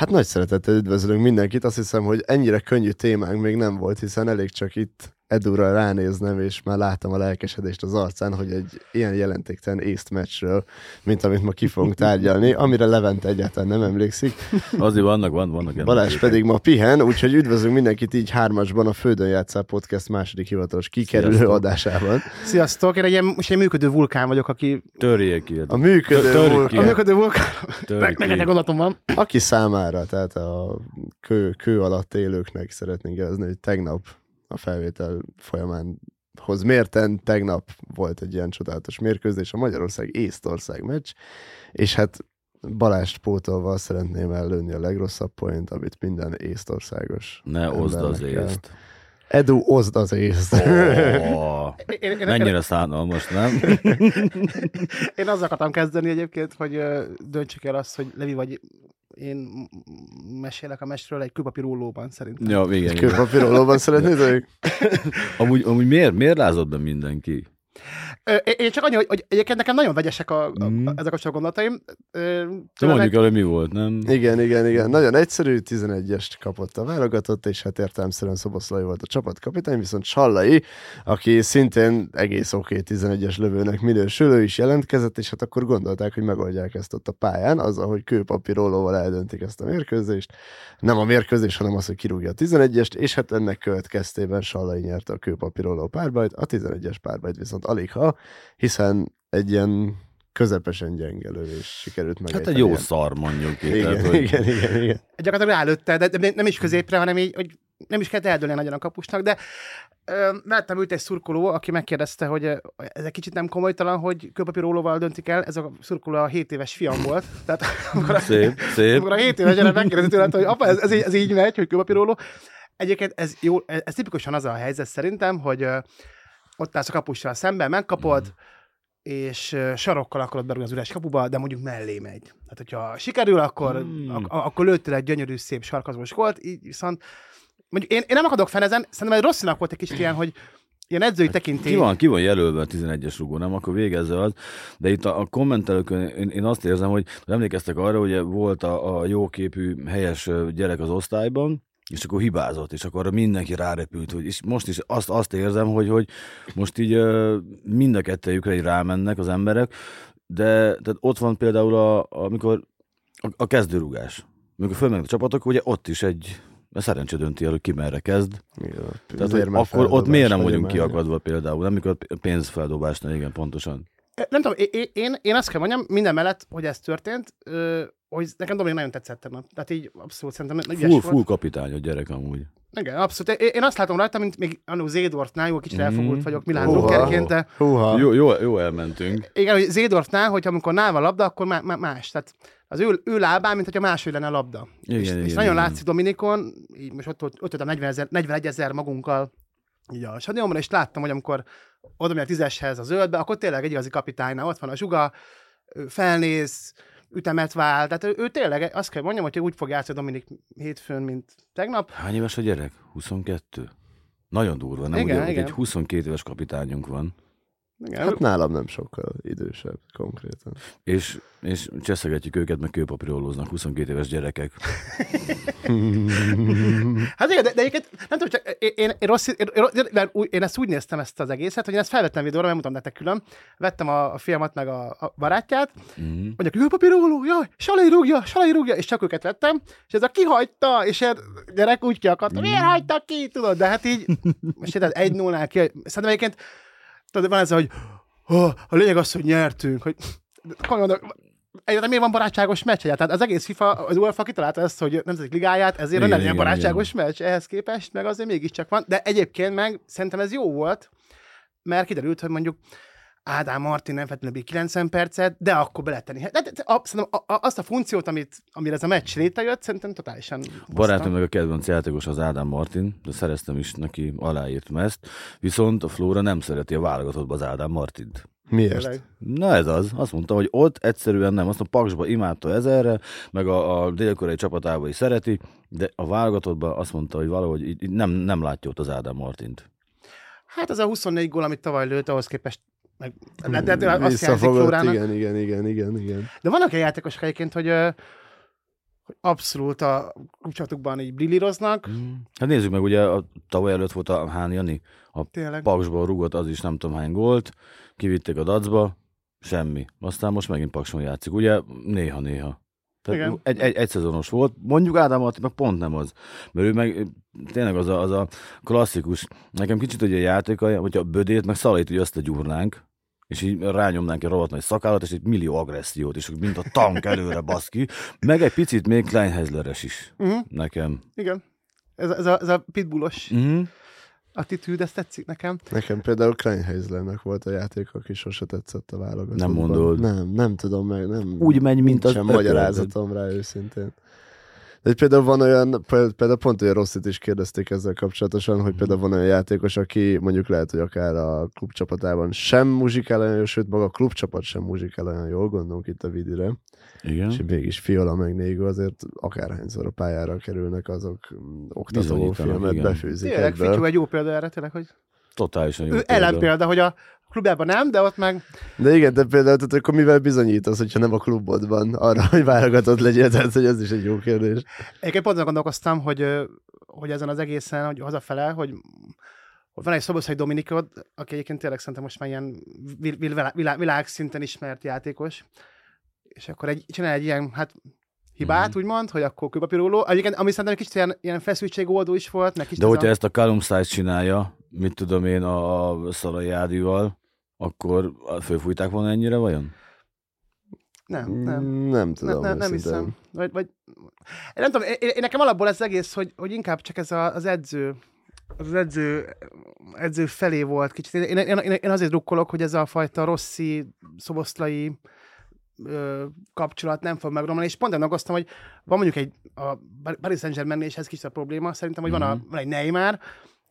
Hát nagy szeretettel üdvözlünk mindenkit. Azt hiszem, hogy ennyire könnyű témánk még nem volt, hiszen elég csak itt Edura ránéznem, és már láttam a lelkesedést az arcán, hogy egy ilyen jelentéktelen észt meccsről, mint amit ma ki fogunk tárgyalni, amire Levente egyáltalán nem emlékszik. Azért vannak, van, vannak. Balázs pedig ma pihen, úgyhogy üdvözlünk mindenkit így hármasban a Földön játszál podcast második hivatalos kikerülő Sziasztok. adásában. Sziasztok, én egy ilyen, most egy működő vulkán vagyok, aki... Törjék ki. A működő volt, ki. A működő vulkán... Meg egy ki. gondolatom van. aki számára, tehát a kő, kő alatt élőknek szeretnénk jelezni, hogy tegnap a felvétel folyamán hoz mérten, tegnap volt egy ilyen csodálatos mérkőzés, a Magyarország-Észtország meccs, és hát Balást pótolva szeretném ellőni a legrosszabb point, amit minden észtországos Ne oszd az észt. Edu, oszd az észt. Oh, Én, én, mennyire szánalmas, nem? én azzal akartam kezdeni egyébként, hogy döntsük el azt, hogy Levi vagy én mesélek a mesről egy kőpapír rólóban szerintem. Ja, igen, igen. Kőpapírolóban szeretnéd? Amúgy, amúgy miért, miért lázott be mindenki? Ö, én- csak annyi, hogy, hogy egyébként nekem nagyon vegyesek a, a, Mm. ezek a csak gondolataim. Tőle mondjuk el, hogy mi volt, nem? Igen, igen, igen. Nagyon egyszerű, 11-est kapott a válogatott, és hát értelemszerűen Szoboszlai volt a csapatkapitány, viszont Sallai, aki szintén egész oké okay, 11-es lövőnek minősül, ő is jelentkezett, és hát akkor gondolták, hogy megoldják ezt ott a pályán, azzal, hogy kőpapírólóval eldöntik ezt a mérkőzést. Nem a mérkőzés, hanem az, hogy kirúgja a 11-est, és hát ennek következtében Sallai nyerte a kőpapíróló párbajt, a 11-es párbajt viszont alig ha, hiszen egy ilyen közepesen gyenge lövés sikerült meg. Hát egy jó szar mondjuk itt. igen, tehát, hogy igen, igen, igen. Gyakorlatilag rálőtte, de, de nem is középre, hanem így, hogy nem is kellett eldőlni nagyon a kapusnak, de ö, láttam ült egy szurkoló, aki megkérdezte, hogy ö, ez egy kicsit nem komolytalan, hogy kőpapírólóval döntik el, ez a szurkoló a 7 éves fiam volt, tehát amikor a, Szép, szép. amikor a 7 éves gyerek megkérdezi tőle, hogy apa, ez, ez, így, ez így megy, hogy kőpapíróló. Egyébként ez, jó, ez, ez tipikusan az a helyzet szerintem, hogy ö, ott állsz a kapussal szemben, megkapod, Mhm. és sarokkal akarod berúgni az üres kapuba, de mondjuk mellé megy. Tehát, hogyha sikerül, akkor, Mm. ak- akkor lőttél egy gyönyörű, szép sarkazós volt, így viszont mondjuk én, én nem akadok fenezen, szerintem egy rosszinak volt egy kicsit ilyen, hogy ilyen edzői tekintély. Ki van, ki van jelölve a 11-es rugó, nem? Akkor végezze az. De itt a, a kommentelőkön én, én azt érzem, hogy emlékeztek arra, hogy volt a, a jóképű, helyes gyerek az osztályban, és akkor hibázott, és akkor mindenki rárepült, hogy és most is azt, azt érzem, hogy, hogy most így ö, mind a kettejükre így rámennek az emberek, de tehát ott van például, a, amikor a, a kezdőrugás. Amikor fölmennek a csapatok, ugye ott is egy a szerencse dönti el, hogy ki merre kezd. Igen, Tehát, hogy akkor ott miért nem vagy vagyunk kiakadva például, nem mikor pénzfeldobásnál, igen, pontosan. Nem tudom, én, én, én azt kell mondjam, minden mellett, hogy ez történt, ö, hogy nekem Dominik nagyon tetszett. Tehát így abszolút szerintem ügyes Full, volt. full kapitány a gyerek amúgy. Igen, abszolút. Én, azt látom rajta, mint még annó Zédorfnál, jó, kicsit Mhm. elfogult vagyok Milán Húha. Druckerként, de Húha. Jó, jó, jó elmentünk. igen, hogy Zédorfnál, hogy amikor nál van a labda, akkor má, má, más. Tehát az ő, ő lábán, mint hogyha máshogy lenne a labda. Igen, és, igen, és nagyon igen. látszik Dominikon, így most ott, ott, ott voltam 40 ezer, 41 ezer magunkkal így a stadionban, és láttam, hogy amikor oda megy a tízeshez a zöldbe, akkor tényleg egy igazi kapitánynál ott van a zsuga, ő felnéz, ütemet vál, tehát ő, ő tényleg azt kell mondjam, hogy úgy fog játszani Dominik hétfőn, mint tegnap. Hány éves a gyerek? 22? Nagyon durva, nem? Igen, Ugye, igen. Egy 22 éves kapitányunk van. Igen, Hát nálam nem sokkal idősebb konkrétan. És, és cseszegetjük őket, meg kőpapírolóznak 22 éves gyerekek. Hát igen, de, de egyébként nem tudom, csak én, én, rossz, én, én, én, ezt úgy néztem ezt az egészet, hogy én ezt felvettem videóra, mert mutatom nektek külön. Vettem a, a filmet meg a, a barátját, Mm. mondják, ő papíróló, jaj, Salai rúgja, Salai rúgja, és csak őket vettem, és ez a kihagyta, és ilyen gyerek úgy kiakadta, miért hagytak ki, tudod, de hát így, most érted, egy 0 ki, szerintem egyébként, tudod, van ez, hogy oh, a lényeg az, hogy nyertünk, hogy komolyan Egyébként miért van barátságos meccs egyáltalán? Az egész FIFA, az UEFA kitalálta ezt, hogy nemzetek ligáját, ezért Igen, nem igen, barátságos meccs ehhez képest, meg azért mégiscsak van. De egyébként meg szerintem ez jó volt, mert kiderült, hogy mondjuk Ádám Martin nem feltétlenül bír 90 percet, de akkor beletenni. De, de, de, a, szerintem a, a, azt a funkciót, amit, amire ez a meccs létrejött, szerintem totálisan barátom meg a kedvenc játékos az Ádám Martin, de szereztem is neki, aláírtam ezt. Viszont a Flóra nem szereti a válogatottba az Ádám Martint. Miért? Na ez az. Azt mondta, hogy ott egyszerűen nem. Azt a Paksba imádta ezerre, meg a, a dél-koreai csapatába is szereti, de a válogatottban azt mondta, hogy valahogy így, így nem, nem látja ott az Ádám Martint. Hát az a 24 gól, amit tavaly lőtt, ahhoz képest meg, de, de, de azt Flórának. igen, igen, igen, igen, igen. De vannak olyan játékosok egyébként, hogy, hogy abszolút a kapcsolatukban így brillíroznak. Mm. Hát nézzük meg, ugye a tavaly előtt volt a Hán Jani, Tényleg. Paksból rúgott az is nem tudom hány gólt, kivitték a dacba, semmi. Aztán most megint Pakson játszik, ugye néha-néha. Tehát Igen. egy, egy, egy szezonos volt. Mondjuk Ádám Attila meg pont nem az. Mert ő meg tényleg az a, az a klasszikus. Nekem kicsit ugye a játéka, hogyha Bödét, meg Szalait ugye azt a gyúrnánk, és így rányomnánk egy rohadt nagy szakállat, és egy millió agressziót, és mint a tank előre baszki. Meg egy picit még Kleinhezleres is Uh-huh. nekem. Igen. Ez, a- ez, a, ez a pitbullos Mm-hmm. attitűd, ez tetszik nekem. Nekem például Kleinheislernek volt a játék, aki sose tetszett a válogatottban. Nem mondod. Nem, nem tudom meg, nem. Úgy megy, mint az Sem magyarázatom rá őszintén. De például van olyan, például pont olyan rosszit is kérdezték ezzel kapcsolatosan, hogy például van olyan játékos, aki mondjuk lehet, hogy akár a klubcsapatában sem muzsikál olyan jól, sőt maga a klubcsapat sem muzsikál olyan jól, gondolunk itt a Vidire, Igen. és mégis Fiola meg Négó azért akárhányszor a pályára kerülnek, azok mm, oktató filmet igen. befőzik Tényleg. Fityu egy jó példa erre, tényleg, hogy Totálisan jó ő példa. ellenpélda, hogy a klubjában nem, de ott meg De igen, de például tehát akkor mivel bizonyítasz, hogyha nem a klubodban arra, hogy válogatott legyél, tehát hogy ez is egy jó kérdés. Egyébként pont gondolkoztam, hogy, hogy ezen az egészen, hogy hazafele, hogy van egy Szoboszai Dominikod, aki egyébként tényleg szerintem most már ilyen vil, vil, vilá, vilá, világszinten ismert játékos, és akkor egy, csinál egy ilyen, hát hibát, Mhm. úgymond, hogy akkor kőpapíróló. Egyébként, ami szerintem egy kicsit ilyen, ilyen feszültségoldó is volt, kicsit De hogyha a... ezt a Callum Stiles csinálja, mit tudom én, a Szalai Ádival, akkor fölfújták volna ennyire vajon? Nem, nem. Mm, Nem tudom. nem, nem, nem őszintén. hiszem. Vagy, vagy... Nem tudom, én, én nekem alapból ez egész, hogy, hogy inkább csak ez a, az edző, az edző, edző felé volt kicsit. Én, én, én, én azért drukkolok, hogy ez a fajta Rossi, szoboszlai ö, kapcsolat nem fog megromlani, és pont megosztam, hogy van mondjuk egy a Paris Saint-Germain, és ez kicsit a probléma, szerintem, hogy van, a, Mhm. van egy Neymar,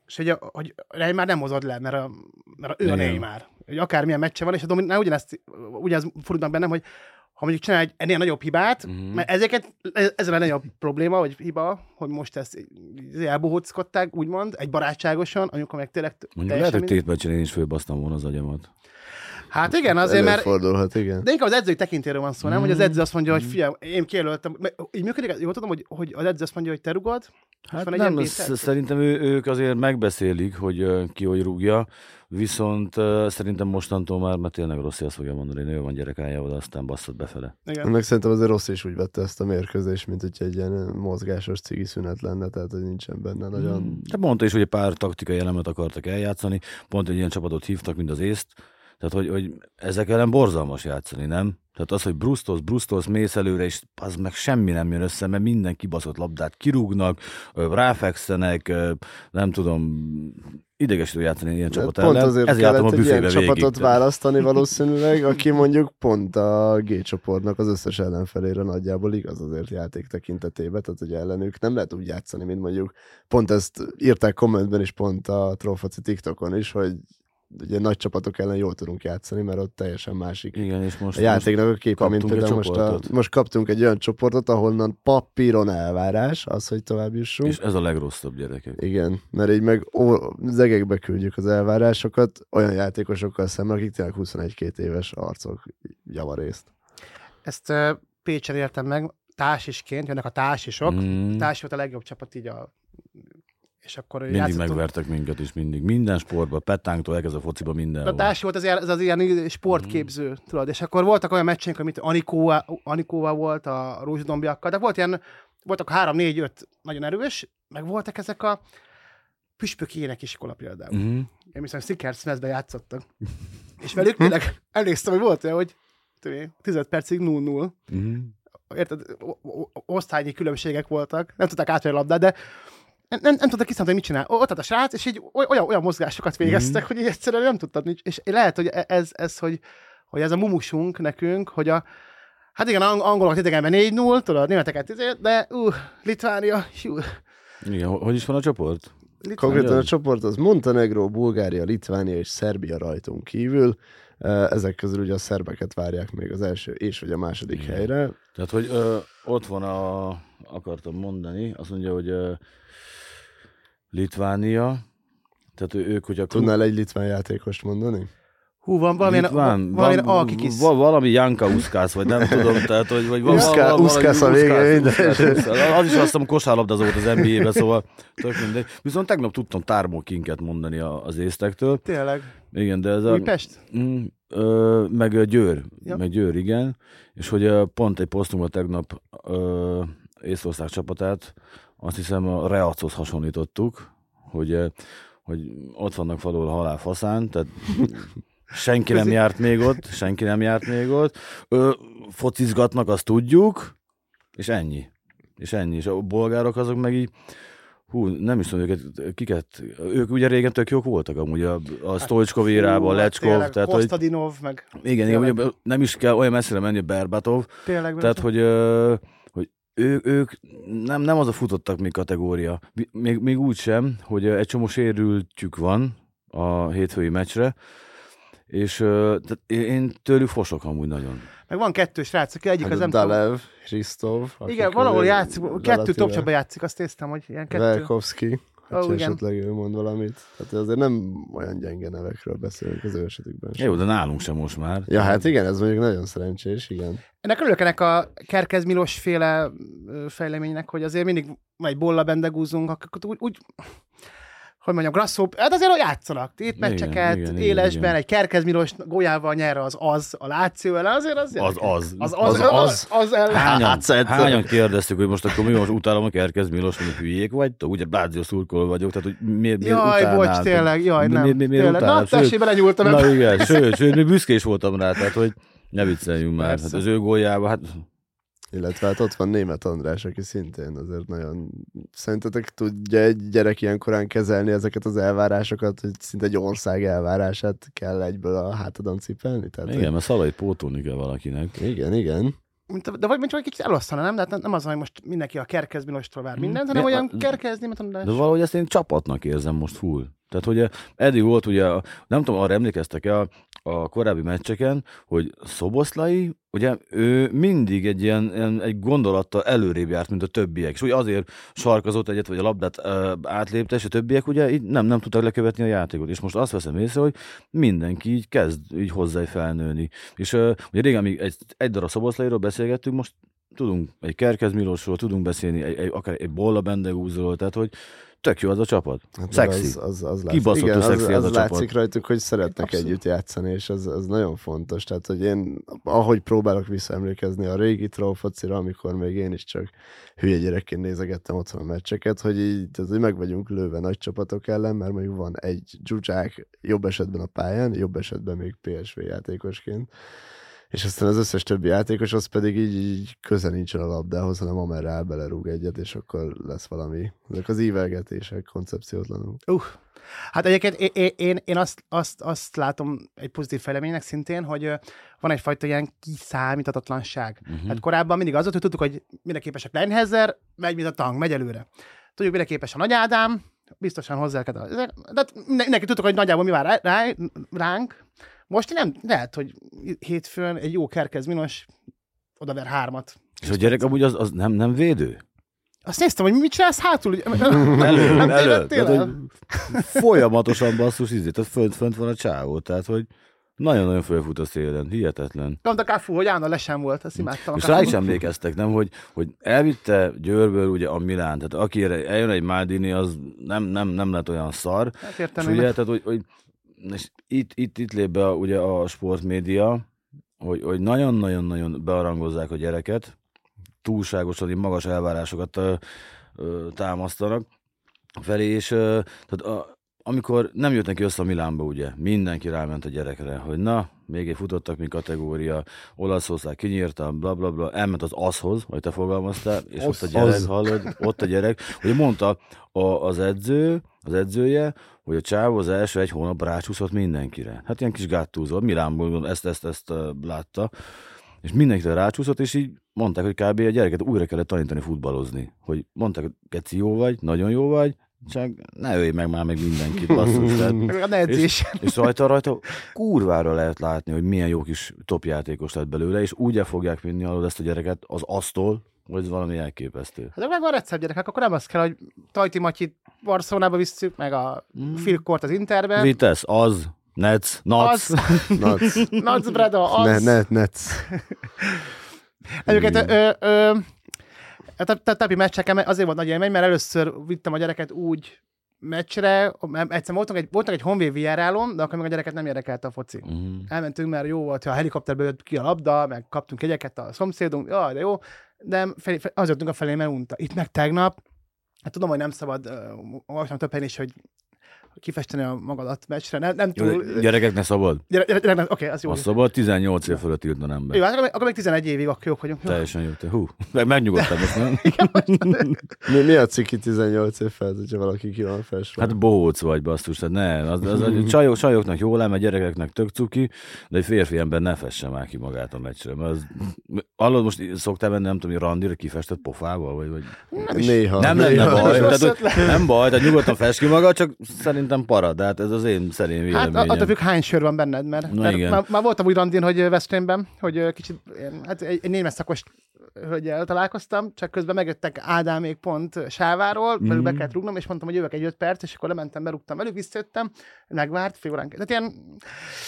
és hogy, a, hogy Neymar nem hozod le, mert, a, mert a, ő a. Neymar. Hogy akármilyen meccse van, és a Dominiknál ugyanezt, ugyanez fordulnak bennem, hogy ha mondjuk csinál egy ennél nagyobb hibát, Mhm. mm-hmm. mert ezeket, ez, ez a legnagyobb probléma, vagy hiba, hogy most ezt elbohóckodták, úgymond, egy barátságosan, amikor meg tényleg Mondjuk lehet, hogy tétmeccsen én is fölbasztam volna az agyamat. Hát igen, azért, mert Előfordulhat, igen. de inkább az edzői tekintéről van szó, nem? Hogy az edző azt mondja, hogy figyelj, én kijelöltem. Így működik, jól tudom, hogy, hogy az edző azt mondja, hogy te rugod, Hát van egy nem, tétel? szerintem ő, ők azért megbeszélik, hogy ki hogy rúgja, viszont ö, szerintem mostantól már, mert tényleg Rossi azt fogja mondani, hogy ő van gyerekájával, aztán basszad befele. igen. Meg szerintem azért rossz is úgy vette ezt a mérkőzést, mint hogy egy ilyen mozgásos cigi szünet lenne, tehát hogy nincsen benne nagyon... Hát mondta is, hogy egy pár taktikai elemet akartak eljátszani, pont egy ilyen csapatot hívtak, mint az észt, tehát hogy, hogy ezek ellen borzalmas játszani, nem? Tehát az, hogy brusztolsz, brusztolsz, mész előre, és az meg semmi nem jön össze, mert minden kibaszott labdát kirúgnak, ráfekszenek, nem tudom, idegesítő játszani ilyen csapat pont ellen. azért Ezért álltam a kellett egy ilyen végig. csapatot választani valószínűleg, aki mondjuk pont a G csoportnak az összes ellenfelére nagyjából igaz azért játék tekintetében, tehát hogy ellenük nem lehet úgy játszani, mint mondjuk pont ezt írták kommentben is pont a Trófaci TikTokon is, hogy ugye nagy csapatok ellen jól tudunk játszani, mert ott teljesen másik Igen, és most, a játéknak a képe, mint például most, a, most kaptunk egy olyan csoportot, ahonnan papíron elvárás, az, hogy tovább jussunk. és ez a legrosszabb gyerekek. Igen, mert így meg ó, zegekbe küldjük az elvárásokat olyan játékosokkal szemben, akik tényleg 21-2 éves arcok javarészt. Ezt uh, Pécsen értem meg, társisként, jönnek a társisok, Mm. Társ volt a legjobb csapat így a... És akkor Mindig játszottunk- megvertek minket is, mindig. Minden sportban, petánktól a fociba minden. A társ volt az, az, az ilyen sportképző, tudod, és akkor voltak olyan meccseink, amit Anikóval, Anikóval volt, a Rózsdombiakkal, de volt ilyen, voltak három, négy, öt nagyon erős, meg voltak ezek a püspöki énekiskola például. Mm. Mm. Én viszont Snickersmezbe játszottak. és velük tényleg emlékszem, hogy volt olyan, hogy tudod, 10 percig 0-0. Mm. Érted, osztályi különbségek voltak, nem tudták átvenni a labdát, de nem, nem, nem tudtak kiszámolni, hogy mit csinál. Ott állt a srác, és így oly- olyan, olyan mozgásokat végeztek, hogy így egyszerűen nem tudtad, és lehet, hogy e- ez, ez hogy, hogy ez a mumusunk nekünk, hogy a Hát igen, ang- angolok idegenben 4-0, tudod, németeket izé, de uh, Litvánia, hú, Igen, ho- hogy is van a csoport? Litvánia. Konkrétan a csoport az Montenegro, Bulgária, Litvánia és Szerbia rajtunk kívül. Eh, Ezek közül ugye a szerbeket várják még az első és vagy a második Igen. helyre. Tehát, hogy ö, ott van a, akartam mondani, azt mondja, hogy ö, Litvánia, tehát ők, hogy a klub... Tudnál egy litván játékost mondani? Hú, van valamilyen, Itt van, valamilyen van, alkikis. va- valami Janka Uszkász, vagy nem tudom, tehát, hogy vagy Uszká- val- valami Uszkász a vége, minden. Az is azt hiszem kosárlabdázó volt az NBA-ben, szóval tök mindegy. Viszont tegnap tudtam tármókinket mondani a- az észtektől. Tényleg. Igen, de ez a... Újpest? Mm, ö, meg Győr, Ja. meg Győr, igen. És hogy pont egy posztunkban tegnap ö, Észország csapatát, azt hiszem a Reachoz hasonlítottuk, hogy, ö, hogy ott vannak falul halál faszán, tehát senki nem járt még ott, senki nem járt még ott. Ö, focizgatnak, azt tudjuk, és ennyi. És ennyi. És a bolgárok azok meg így, hú, nem is tudom őket, kiket, ők ugye régen tök jók voltak amúgy a, a Stoichkov érában, a Hú, hát Lecskov, tényleg, tehát hogy Kostadinov, meg igen, igen, Tényleg. nem is kell olyan messzire menni Berbatov, tényleg. tehát hogy, ö, hogy ő, ők nem, nem az a futottak még kategória. Mi- Még, még úgy sem, hogy egy csomó sérültjük van a hétfői meccsre, és tehát én tőlük fosok amúgy nagyon. meg van kettő srác, aki egyik Hát az a nem. Dalev, Kristov. Igen, valahol játszik, kettő topcsapban játszik, azt néztem, hogy ilyen kettő. Velkovski, Ó, hogy igen. esetleg ő mond valamit. Hát azért nem olyan gyenge nevekről beszélünk az ő esetükben sem. Jó, de nálunk sem most már. Ja, hát igen, ez mondjuk nagyon szerencsés, igen. Ennek örülök ennek a Kerkez Milos féle fejleménynek, hogy azért mindig egy bolla bendegúzunk, akkor úgy, úgy hogy mondjam, Grasszop, hát azért játszanak, itt meccseket, igen, igen, élesben, igen. egy Kerkez Milos gólyával nyer az az, a Láció ellen, azért az Az az. az, az, Az- az, az. ellen. Hányan, Hát, szerintem- hányan kérdeztük, hogy most akkor mi most utálom a Kerkez Milos, hogy hülyék vagy? Ugye Bázió szurkoló vagyok, tehát hogy miért, miért Jaj, utálnád? bocs, tényleg, jaj, nem. mi- mi- miért tényleg. Na, tessék, belenyúltam. Na igen, sőt, sőt, büszke is voltam rá, tehát hogy ne vicceljünk már. Persze. Hát az ő góljában, hát Illetve hát ott van német András, aki szintén azért nagyon... Szerintetek tudja egy gyerek ilyen korán kezelni ezeket az elvárásokat, hogy szinte egy ország elvárását kell egyből a hátadon cipelni? Tehát, igen, mert szalait pótolni kell valakinek. hogy... igen, igen. De vagy mint egy kicsit elosztana, nem? De hát nem az, hogy most mindenki a Kerkez Milostól vár mindent, hanem De- olyan a- Kerkez német András. De valahogy ezt én csapatnak érzem most full. Tehát, hogy eddig volt ugye, nem tudom, arra emlékeztek-e a, a korábbi meccseken, hogy Szoboszlai, ugye ő mindig egy ilyen, ilyen egy gondolattal előrébb járt, mint a többiek, és ugye azért sarkazott egyet, vagy a labdát ö, átlépte, és a többiek ugye így nem, nem tudtak lekövetni a játékot. És most azt veszem észre, hogy mindenki így kezd így hozzá felnőni. És ö, ugye régen még egy, egy darab Szoboszlairól beszélgettünk, most tudunk egy Kerkez Milosról, tudunk beszélni, egy, egy, akár egy Bolla Bendegúzról, tehát hogy tök jó az a csapat. Hát Szexi. Az, az, az látszik. Kibaszottul Igen, az, szexi ez az a csapat. látszik rajtuk, hogy szeretnek Abszolút. együtt játszani, és az, az nagyon fontos. Tehát, hogy én, ahogy próbálok visszaemlékezni a régi trófocira, amikor még én is csak hülye gyerekként nézegettem otthon a meccseket, hogy így, tehát, hogy meg vagyunk lőve nagy csapatok ellen, mert mondjuk van egy dzsuzsák jobb esetben a pályán, jobb esetben még PSV játékosként, és aztán az összes többi játékos az pedig így, így köze nincsen a labdához, hanem amerre áll belerúg egyet, és akkor lesz valami. Ezek az ívelgetések koncepciótlanul. Uh. Hát egyébként én, én, én, én azt, azt, azt látom egy pozitív fejleménynek szintén, hogy van egyfajta ilyen kiszámíthatatlanság. Uh-huh. Hát korábban mindig az volt, hogy tudtuk, hogy mire képesek Leinhezer, megy, mint a tank, megy előre. Tudjuk, mire képes a Nagy Ádám, biztosan hozzá kell. De mindenki tudtuk, hogy nagyjából mi vár rá, rá, ránk. Most nem, lehet, hogy hétfőn egy jó kerkez minos odaver hármat. És a gyerek amúgy az, az nem, nem védő? Azt néztem, hogy mit csinálsz hátul? ugye? Elő, Nem elő. Tehát, hogy folyamatosan basszus izé, tehát fönt, fönt van a csávó, tehát hogy nagyon-nagyon fölfut a szélen, hihetetlen. Pont a Káfú, hogy Ána lesen volt, azt imádtam. És rá is emlékeztek, nem, hogy, hogy elvitte Győrből ugye a Milán, tehát aki erre eljön egy Maldini, az nem, nem, nem lett olyan szar. Hát És értem, ugye, én. tehát, hogy, hogy és itt, itt, itt lép be a, ugye a sportmédia, hogy, hogy nagyon-nagyon-nagyon bearangozzák a gyereket, túlságosan magas elvárásokat ö, ö, támasztanak felé, és ö, tehát a, amikor nem jött neki össze a Milánba, ugye, mindenki ráment a gyerekre, hogy na, még egy futottak, mi kategória, Olaszország kinyírta, bla bla bla, elment az aszhoz, hogy te fogalmaztál, és ott a gyerek, Az. hallod, ott a gyerek, hogy mondta a, az edző, az edzője, hogy a csávó az első egy hónap rácsúszott mindenkire. Hát ilyen kis gáttúzó, Milánból ezt, ezt, ezt uh, látta, és mindenkire rácsúszott, és így mondták, hogy kb. a gyereket újra kellett tanítani futballozni. Hogy mondták, hogy geci jó vagy, nagyon jó vagy, csak ne ölj meg már meg mindenkit, basszus. Tehát, a edzés. és rajta, rajta kurvára lehet látni, hogy milyen jó kis topjátékos lett belőle, és úgy el fogják vinni alól ezt a gyereket az asztól, hogy ez valami elképesztő. Hát meg van recept gyerekek, akkor nem az kell, hogy Tajti Matyit Barcelonába visszük, meg a Mm. Phil Court az Interbe. Vitesz, az, Nets, Nats. Az, Nac. Nac Breda, az. Ne, ne, netsz. Egyébként ö, ö, a tap- tap- tapi meccseken azért volt nagy élmény, mert először vittem a gyereket úgy meccsre, egyszer voltunk egy, voltunk egy honvéd VR-álon, de akkor még a gyereket nem érdekelte a foci. Mhm. Elmentünk, mert jó volt, ha a helikopterből jött ki a labda, meg kaptunk jegyeket a szomszédunk, jaj, de jó, de felé, az jöttünk a felé, mert unta. Itt meg tegnap, hát tudom, hogy nem szabad, olvastam több helyen is, hogy kifesteni a magadat meccsre, nem, nem túl... de Gyerekek ne szabad. Gyere, gyere, gyere, Oké, okay, az jó. A szabad 18 év fölött tiltanám be. Jó, hát akkor, akkor még 11 évig akkor jók vagyunk. Teljesen jó. Te, hú, meg megnyugodtam most, nem? Mi, mi a ciki 18 év felett, hogyha valaki ki van felsve? Hát bohóc vagy, basszus, tehát ne, az, az, az csajok, csajoknak jó lenne, gyerekeknek tök cuki, de egy férfi ember ne fesse már ki magát a meccsre. Mert az, hallod, most szoktál menni, nem tudom, hogy randira kifestett pofával, vagy, vagy... Néha. Nem néha. lenne baj, tehát, nem baj, tehát nyugodtan fest ki magad, csak szerintem para, de hát ez az én szerint Hát véleményem. attól függ, hány sör van benned, mert, Na mert igen. már, már, voltam úgy randin, hogy Veszprémben, hogy kicsit, hát egy, egy német szakos hölgyel találkoztam, csak közben megjöttek Ádámék pont Sáváról, mm. Mhm. be kellett rúgnom, és mondtam, hogy jövök egy öt perc, és akkor lementem, berúgtam velük, visszajöttem, megvárt, fél órán. Tehát ilyen,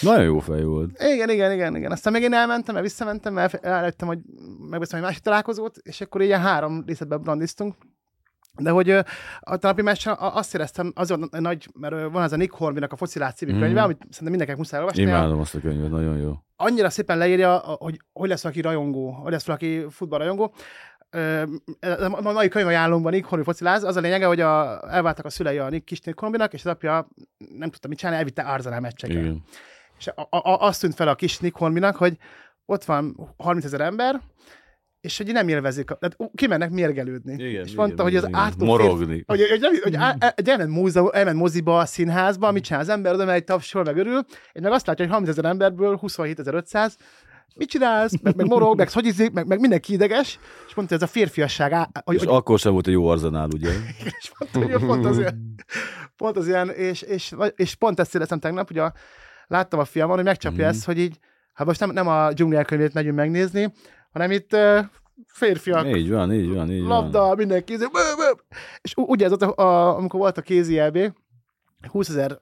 Nagyon jó fej volt. igen, igen, igen, igen. Aztán még én elmentem, mert visszamentem, mert eljöttem, hogy megbeszéltem egy másik találkozót, és akkor ilyen három részletben randiztunk. De hogy a napi meccsen azt éreztem, az volt nagy, mert van az a Nick Hornbynak a Focilát című Mhm. könyve, amit szerintem mindenkinek muszáj olvasni. Imádom azt a könyvet, nagyon jó. Annyira szépen leírja, hogy hogy lesz valaki rajongó, hogy lesz valaki futballrajongó. A mai könyvajánlómban Nick Hornby fociláz, az a lényege, hogy a, elváltak a szülei a Nick kis Nick Hornbynak, és az apja nem tudta mit csinálni, elvitte Arsenal meccseket. Igen. És a, a, azt tűnt fel a kis Nick Hornbynak, hogy ott van 30 ezer ember, és hogy nem élvezik, a- tehát kimennek mérgelődni. Igen, és mondta, igen, hogy az igen. átó Morogni. hogy, hogy, hogy, hogy, hogy elment, múzeum, elment moziba, a színházba, mit csinál az ember, oda megy, tapsol, meg örül, és meg azt látja, hogy 30 ezer emberből 27.500, mit csinálsz, meg, meg morog, meg szogyizik, meg, meg mindenki ideges, és mondta, hogy ez a férfiasság, á, hogy, És hogy, akkor sem volt egy jó arzenál, ugye? és mondta, hogy pont az ilyen, pont az ilyen és, és, és pont ezt éreztem tegnap, hogy a, láttam a fiamon, hogy megcsapja Mhm. ezt, hogy így, hát most nem, nem a dzsungel könyvét megyünk megnézni, hanem itt férfiak, Így van, így van, így van. labda, mindenki, izé, bő, bő. és ugye ez ott, a, amikor volt a kézi EB, 20 ezer,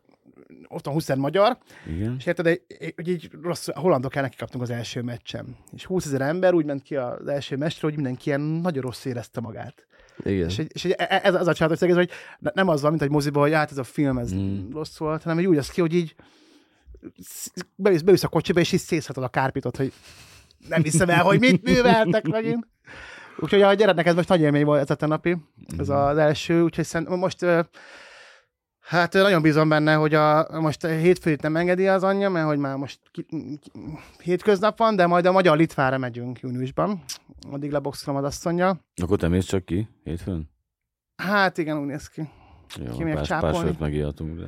ott van 20 ezer magyar, Igen. és érted, hogy hogy így rossz, a hollandok el kaptunk az első meccsen. És 20 ezer ember úgy ment ki az első meccsre, hogy mindenki ilyen nagyon rossz érezte magát. Igen. És, és e- ez, ez a egész, hogy ne- nem az van, mint egy moziba, hogy hát ez a film, ez Mm. rossz volt, hanem hogy úgy az ki, hogy így sz- beülsz, beülsz a kocsiba, és így szészhatod a kárpitot, hogy nem hiszem el, hogy mit műveltek megint. Úgyhogy a gyereknek ez most nagy élmény volt ez a napi, ez az első, úgyhogy szerintem most Hát nagyon bízom benne, hogy a, most hétfőt nem engedi az anyja, mert hogy már most ki, ki, hétköznap van, de majd a magyar Litvára megyünk júniusban. Addig leboxolom az asszonyjal. Akkor te mész csak ki hétfőn? Hát igen, úgy néz ki. Jó, Ki pár, pár sört megijedtünk. De...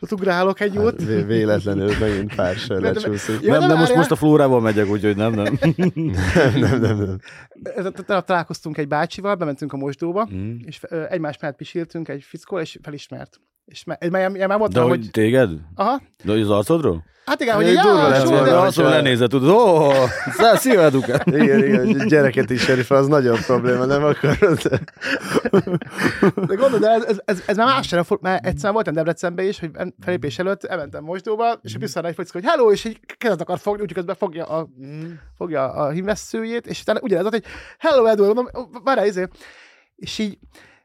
Ott ugrálok egy Hát, jót. vé- véletlenül megint pár sör lecsúszik. Ja, nem, de de most, most a flórával megyek, úgyhogy nem, nem. Nem, nem, nem, nem. Találkoztunk egy bácsival, bementünk a mosdóba, Mm. és egymás mellett pisíltünk egy fickó, és felismert. És már, már, már, már volt De hogy... hogy téged? Aha. De hogy az arcodról? Hát igen, hogy Egy durva "Já, lesz Só, volna, de- De hogyha- arcról lenézett, tudod, ó, szá- szia, Eduka. Igen, igen, gyereket ismeri fel, az nagyon probléma, nem akarod? De gondolod, de ez, ez, ez, ez már másra, mert egyszer voltam Debrecenben is, hogy felépés előtt elmentem mosdóba, és Mhm. vissza egy fickó, hogy hello, és egy kezet akar fogni, úgyhogy közben fogja a, fogja a hímvesszőjét, és utána ugyanez volt, hogy hello, Edward, mondom, várjál, izé. És így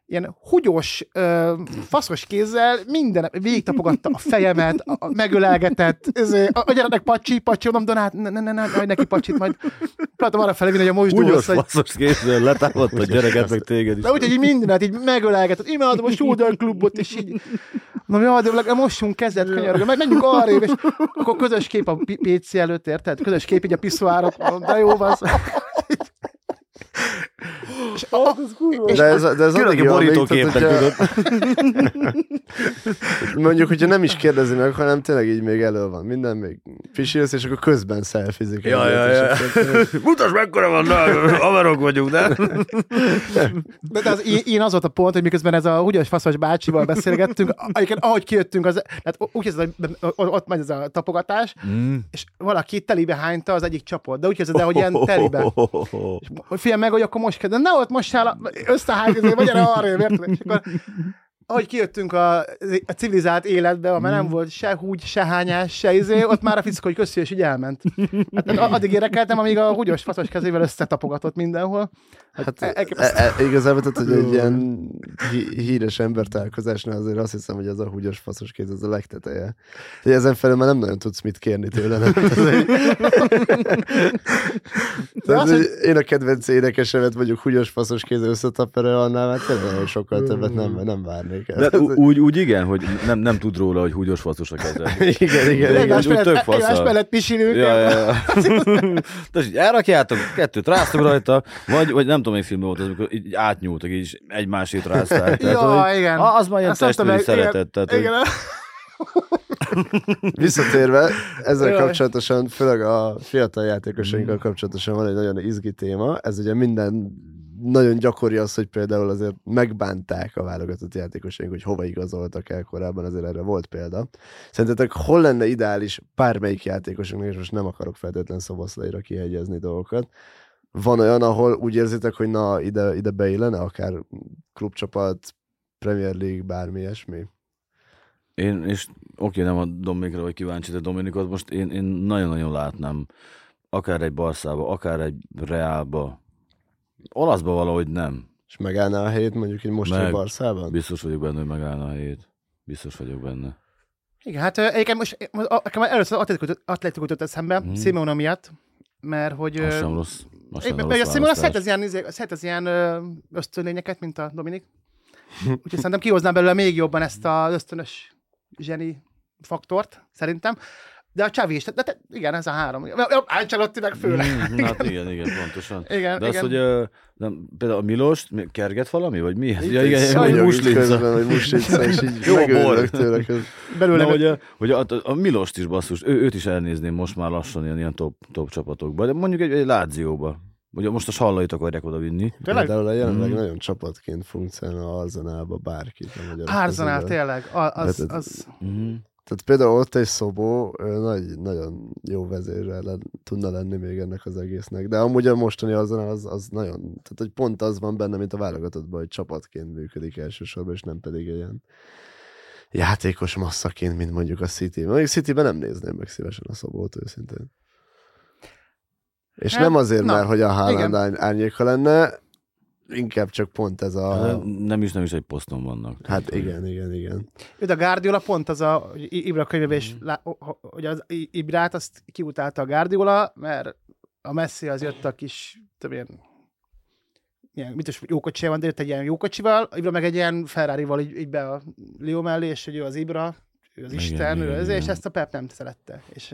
ilyen húgyos, ö, faszos kézzel minden végig tapogatta a fejemet, a, a megölelgetett, izé, a, a gyereknek pacsi, pacsi, mondom, Donát, ne, ne, ne, ne, ne, neki pacsit, majd próbáltam arra felvinni, hogy a mosdóhoz, Ugyos hogy faszos kézzel letámadt a gyereket, meg téged is. de úgy, hogy így mindenet így megölelgetett, imádom a Shoulder Clubot, és így, na jó, de legalább mossunk kezet, könyörgöm, meg menjünk arrébb, és akkor közös kép a PC előtt, érted? Közös kép így a piszoárok, de jó van. És, a, és De ez, de ez Különböző addig jó, amíg, borítóképnek, tudod. hogyha- Mondjuk, hogyha nem is kérdezi meg, hanem tényleg így még elő van minden, még pisílsz, és akkor közben szelfizik. Ja, ja, ja. és akkor- Mutasd mekkora van, haverok vagyunk, de? de, de az, én, én az volt a pont, hogy miközben ez a húgyos faszos bácsival beszélgettünk, egyébként ahogy kijöttünk, az, tehát úgy ez a, ott megy ez a tapogatás, Mm. és valaki telibe hányta az egyik csapot, de úgy el, hogy ilyen telibe. hogy figyelj meg, hogy akkor most kezdem, ne ott most áll, összehány, vagy erre arra, érted? És akkor ahogy kijöttünk a, a civilizált életbe, ahol már nem volt se húgy, se hányás, se izé, ott már a fickó, hogy köszi, és így elment. Hát, addig érekeltem, amíg a húgyos faszos kezével összetapogatott mindenhol. Hát E- e, elképesztő. e, igazából, tehát, hogy egy ilyen hí- híres embertalálkozásnál azért azt hiszem, hogy ez a húgyos faszos kéz, az a legteteje. Hogy ezen felül már nem nagyon tudsz mit kérni tőle. Nem? Tehát, hogy- Tehát, az, hogy én a kedvenc énekesemet mondjuk húgyos faszos kézzel összetapere, annál már tényleg sokkal többet nem, nem el. De úgy, úgy igen, hogy nem, nem tud róla, hogy húgyos faszos a keze. igen, igen, igen. Egymás úgy tök fasz egymás a- mellett pisilünk. Ja, ja, ja. Tehát így elrakjátok, kettőt ráztok rajta, vagy, vagy nem tudom, melyik film volt az, amikor így átnyúltak, így egymásét rázták. Tehát, Ja, hogy- igen. Ah, Az már ilyen testvéri igen, szeretet. Tehát, hogy- Igen, Visszatérve, ezzel Jaj. kapcsolatosan, főleg a fiatal játékosainkkal kapcsolatosan van egy nagyon izgi téma. Ez ugye minden nagyon gyakori az, hogy például azért megbánták a válogatott játékosaink, hogy hova igazoltak el korábban, azért erre volt példa. Szerintetek hol lenne ideális bármelyik játékosunknak, és most nem akarok feltétlen szoboszlaira kihegyezni dolgokat, van olyan, ahol úgy érzitek, hogy na, ide, ide beillene, akár klubcsapat, Premier League, bármi ilyesmi? Én, és oké, nem a Dominikra vagy kíváncsi, de Dominikot most én, én nagyon-nagyon látnám, akár egy Barszába, akár egy Reálba, olaszba valahogy nem. És megállná a helyét mondjuk egy mostani Meg. Barszában? Biztos vagyok benne, hogy megállna a helyét. Biztos vagyok benne. Igen, hát egyébként most nekem először atlétikot jutott eszembe, Mhm. mm. Simeone miatt, mert hogy... Az sem rossz. Az sem rossz a Simon az szeret az ilyen, izé- szeret az ilyen ösztönlényeket, mint a Dominik. Úgyhogy szerintem kihoznám belőle még jobban ezt az ösztönös zseni faktort, szerintem. De a Csavi is, de, de, igen, ez a három. Ancelotti meg főleg. Mm, hát igen, igen, pontosan. Igen, De az, igen. hogy ö, nem, például a Milost mi- kerget valami, vagy mi? Ja, Itt igen, egy igen, hogy muslinca. hogy muslinca, és így Jó a megőrülök bor. tőle. belőle Na, hogy, a, hogy a, a, Milost is basszus, ő, őt is elnézném most már lassan ilyen, ilyen top, top csapatokba, de mondjuk egy, egy Lázióba. Ugye most a sallait akarják oda vinni. Tényleg? Például a jelenleg Mm. nagyon csapatként funkcionál a Arzenálba bárkit. a magyar Arsenal, közében. tényleg. Az, Hát, az, Mm. Tehát például ott egy szobó nagy, nagyon jó vezérre len, tudna lenni még ennek az egésznek. De amúgy a mostani Arsenal az, az nagyon, tehát hogy pont az van benne, mint a válogatottban, hogy csapatként működik elsősorban, és nem pedig egy ilyen játékos masszaként, mint mondjuk a City. Mondjuk Cityben nem nézném meg szívesen a szobót, őszintén. És Hát, nem azért, na, mert hogy a Haaland árnyéka lenne, inkább csak pont ez a... De Nem is, nem is egy poszton vannak. Hát Tehát, igen, igen, igen. ő a Guardiola pont az a, hogy Ibra könyvében is, lá, hogy az Ibrát azt kiutálta a Guardiola, mert a Messi az jött a kis, több ilyen, ilyen mit is, jó kocsival van, de jött egy ilyen jó kocsival, Ibra meg egy ilyen Ferrari-val így, így be a Leo mellé, és hogy ő az Ibra, ő az Igen, Isten, igen, ő az, és igen. ezt a Pep nem szerette. És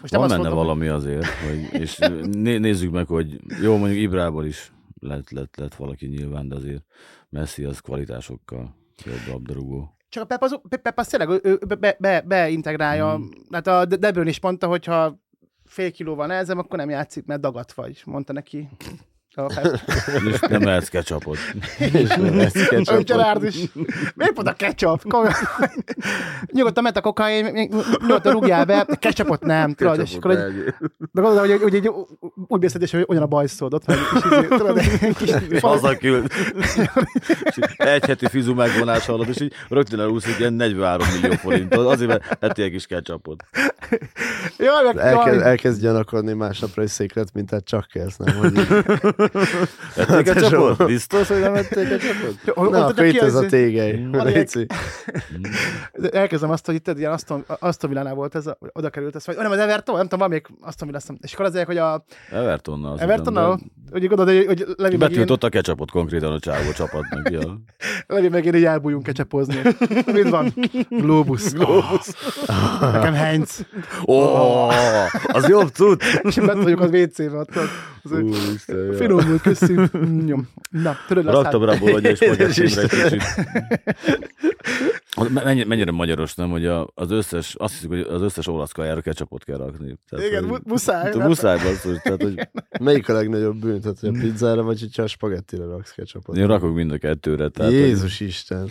most Van azt benne mondom, hogy- valami azért, hogy, és né, nézzük meg, hogy jó, mondjuk Ibrából is lett, lett, lett valaki nyilván, de azért Messi az kvalitásokkal jobb labdarúgó. Csak a Pep az, Pep az tényleg ő, be, be, beintegrálja. Mm. Hát a De Bruyne is mondta, hogy ha fél kilóval nehezem, akkor nem játszik, mert dagat vagy, mondta neki. A. És nem lehetsz ketchupot. És nem ketchupot. Gerard is. Miért pont a ketchup? Komolyan. Nyugodtan ment a kokain, nyugodtan rúgjál be, ketchupot nem, tudod, és akkor egy, de gondolom, hogy, hogy egy úgy beszélés, hogy olyan a bajszód, ott van egy kis, izé, tudod, egy kis Hazaküld. És így egy heti fizu megvonás alatt, és így rögtön elúszik ilyen 43 millió forintot, azért, mert ettél egy kis ketchupot. Jaj, meg, Elkezd, elkezd gyanakodni másnapra egy széklet, mint tehát csak kezd, nem? Hogy így, Ettél ketchupot? Biztos, hogy nem ettél ketchupot? Hogy- na, hogy- akkor itt ez a hogy- tégely. Léci. elkezdem azt, hogy itt ilyen Aston, Aston Villánál volt ez, a, oda került ez, vagy nem az Everton, nem tudom, még Aston Villa, és akkor azért, hogy a Evertonnal. azt Evertonnal, hogy gondolod, hogy, hogy Levi meg Betiltott a ketchupot konkrétan a csávó csapatnak. Ja. Levi meg én így elbújunk kecsepozni. Mit van? Globus. Globus. Nekem Heinz. Ó, az jobb tud. És bent vagyok az WC-be. ott, köszönjük. Mm, Jó. Na, tudod, Raktam aztán... rá spagettimre egy Istenem. kicsit. Mennyi, mennyire magyaros, nem, hogy a, az összes, azt hiszük, hogy az összes olasz kajára ketchupot kell rakni. Tehát, Igen, hogy, mu- muszáj. Tu- muszáj basszus, tehát, hogy Melyik a legnagyobb bűn? Tehát, hogy a pizzára, vagy hogyha a spagettire raksz ketchupot? én rakok mind a kettőre. Tehát, hogy- Jézus Isten.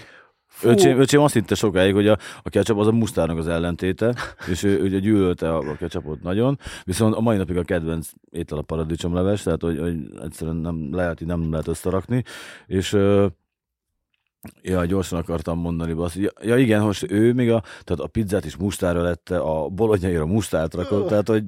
Fú. Öcsém, öcsém azt hitte sokáig, hogy a, a ketchup az a mustárnak az ellentéte, és ő ugye gyűlölte a, a ketchupot nagyon, viszont a mai napig a kedvenc étel a paradicsomleves, tehát hogy, hogy egyszerűen nem lehet, nem lehet összerakni, és Ja, gyorsan akartam mondani, bassz. Ja, ja, igen, most ő még a, tehát a pizzát is mustára lette, a bolonyaira mustát rakott, tehát hogy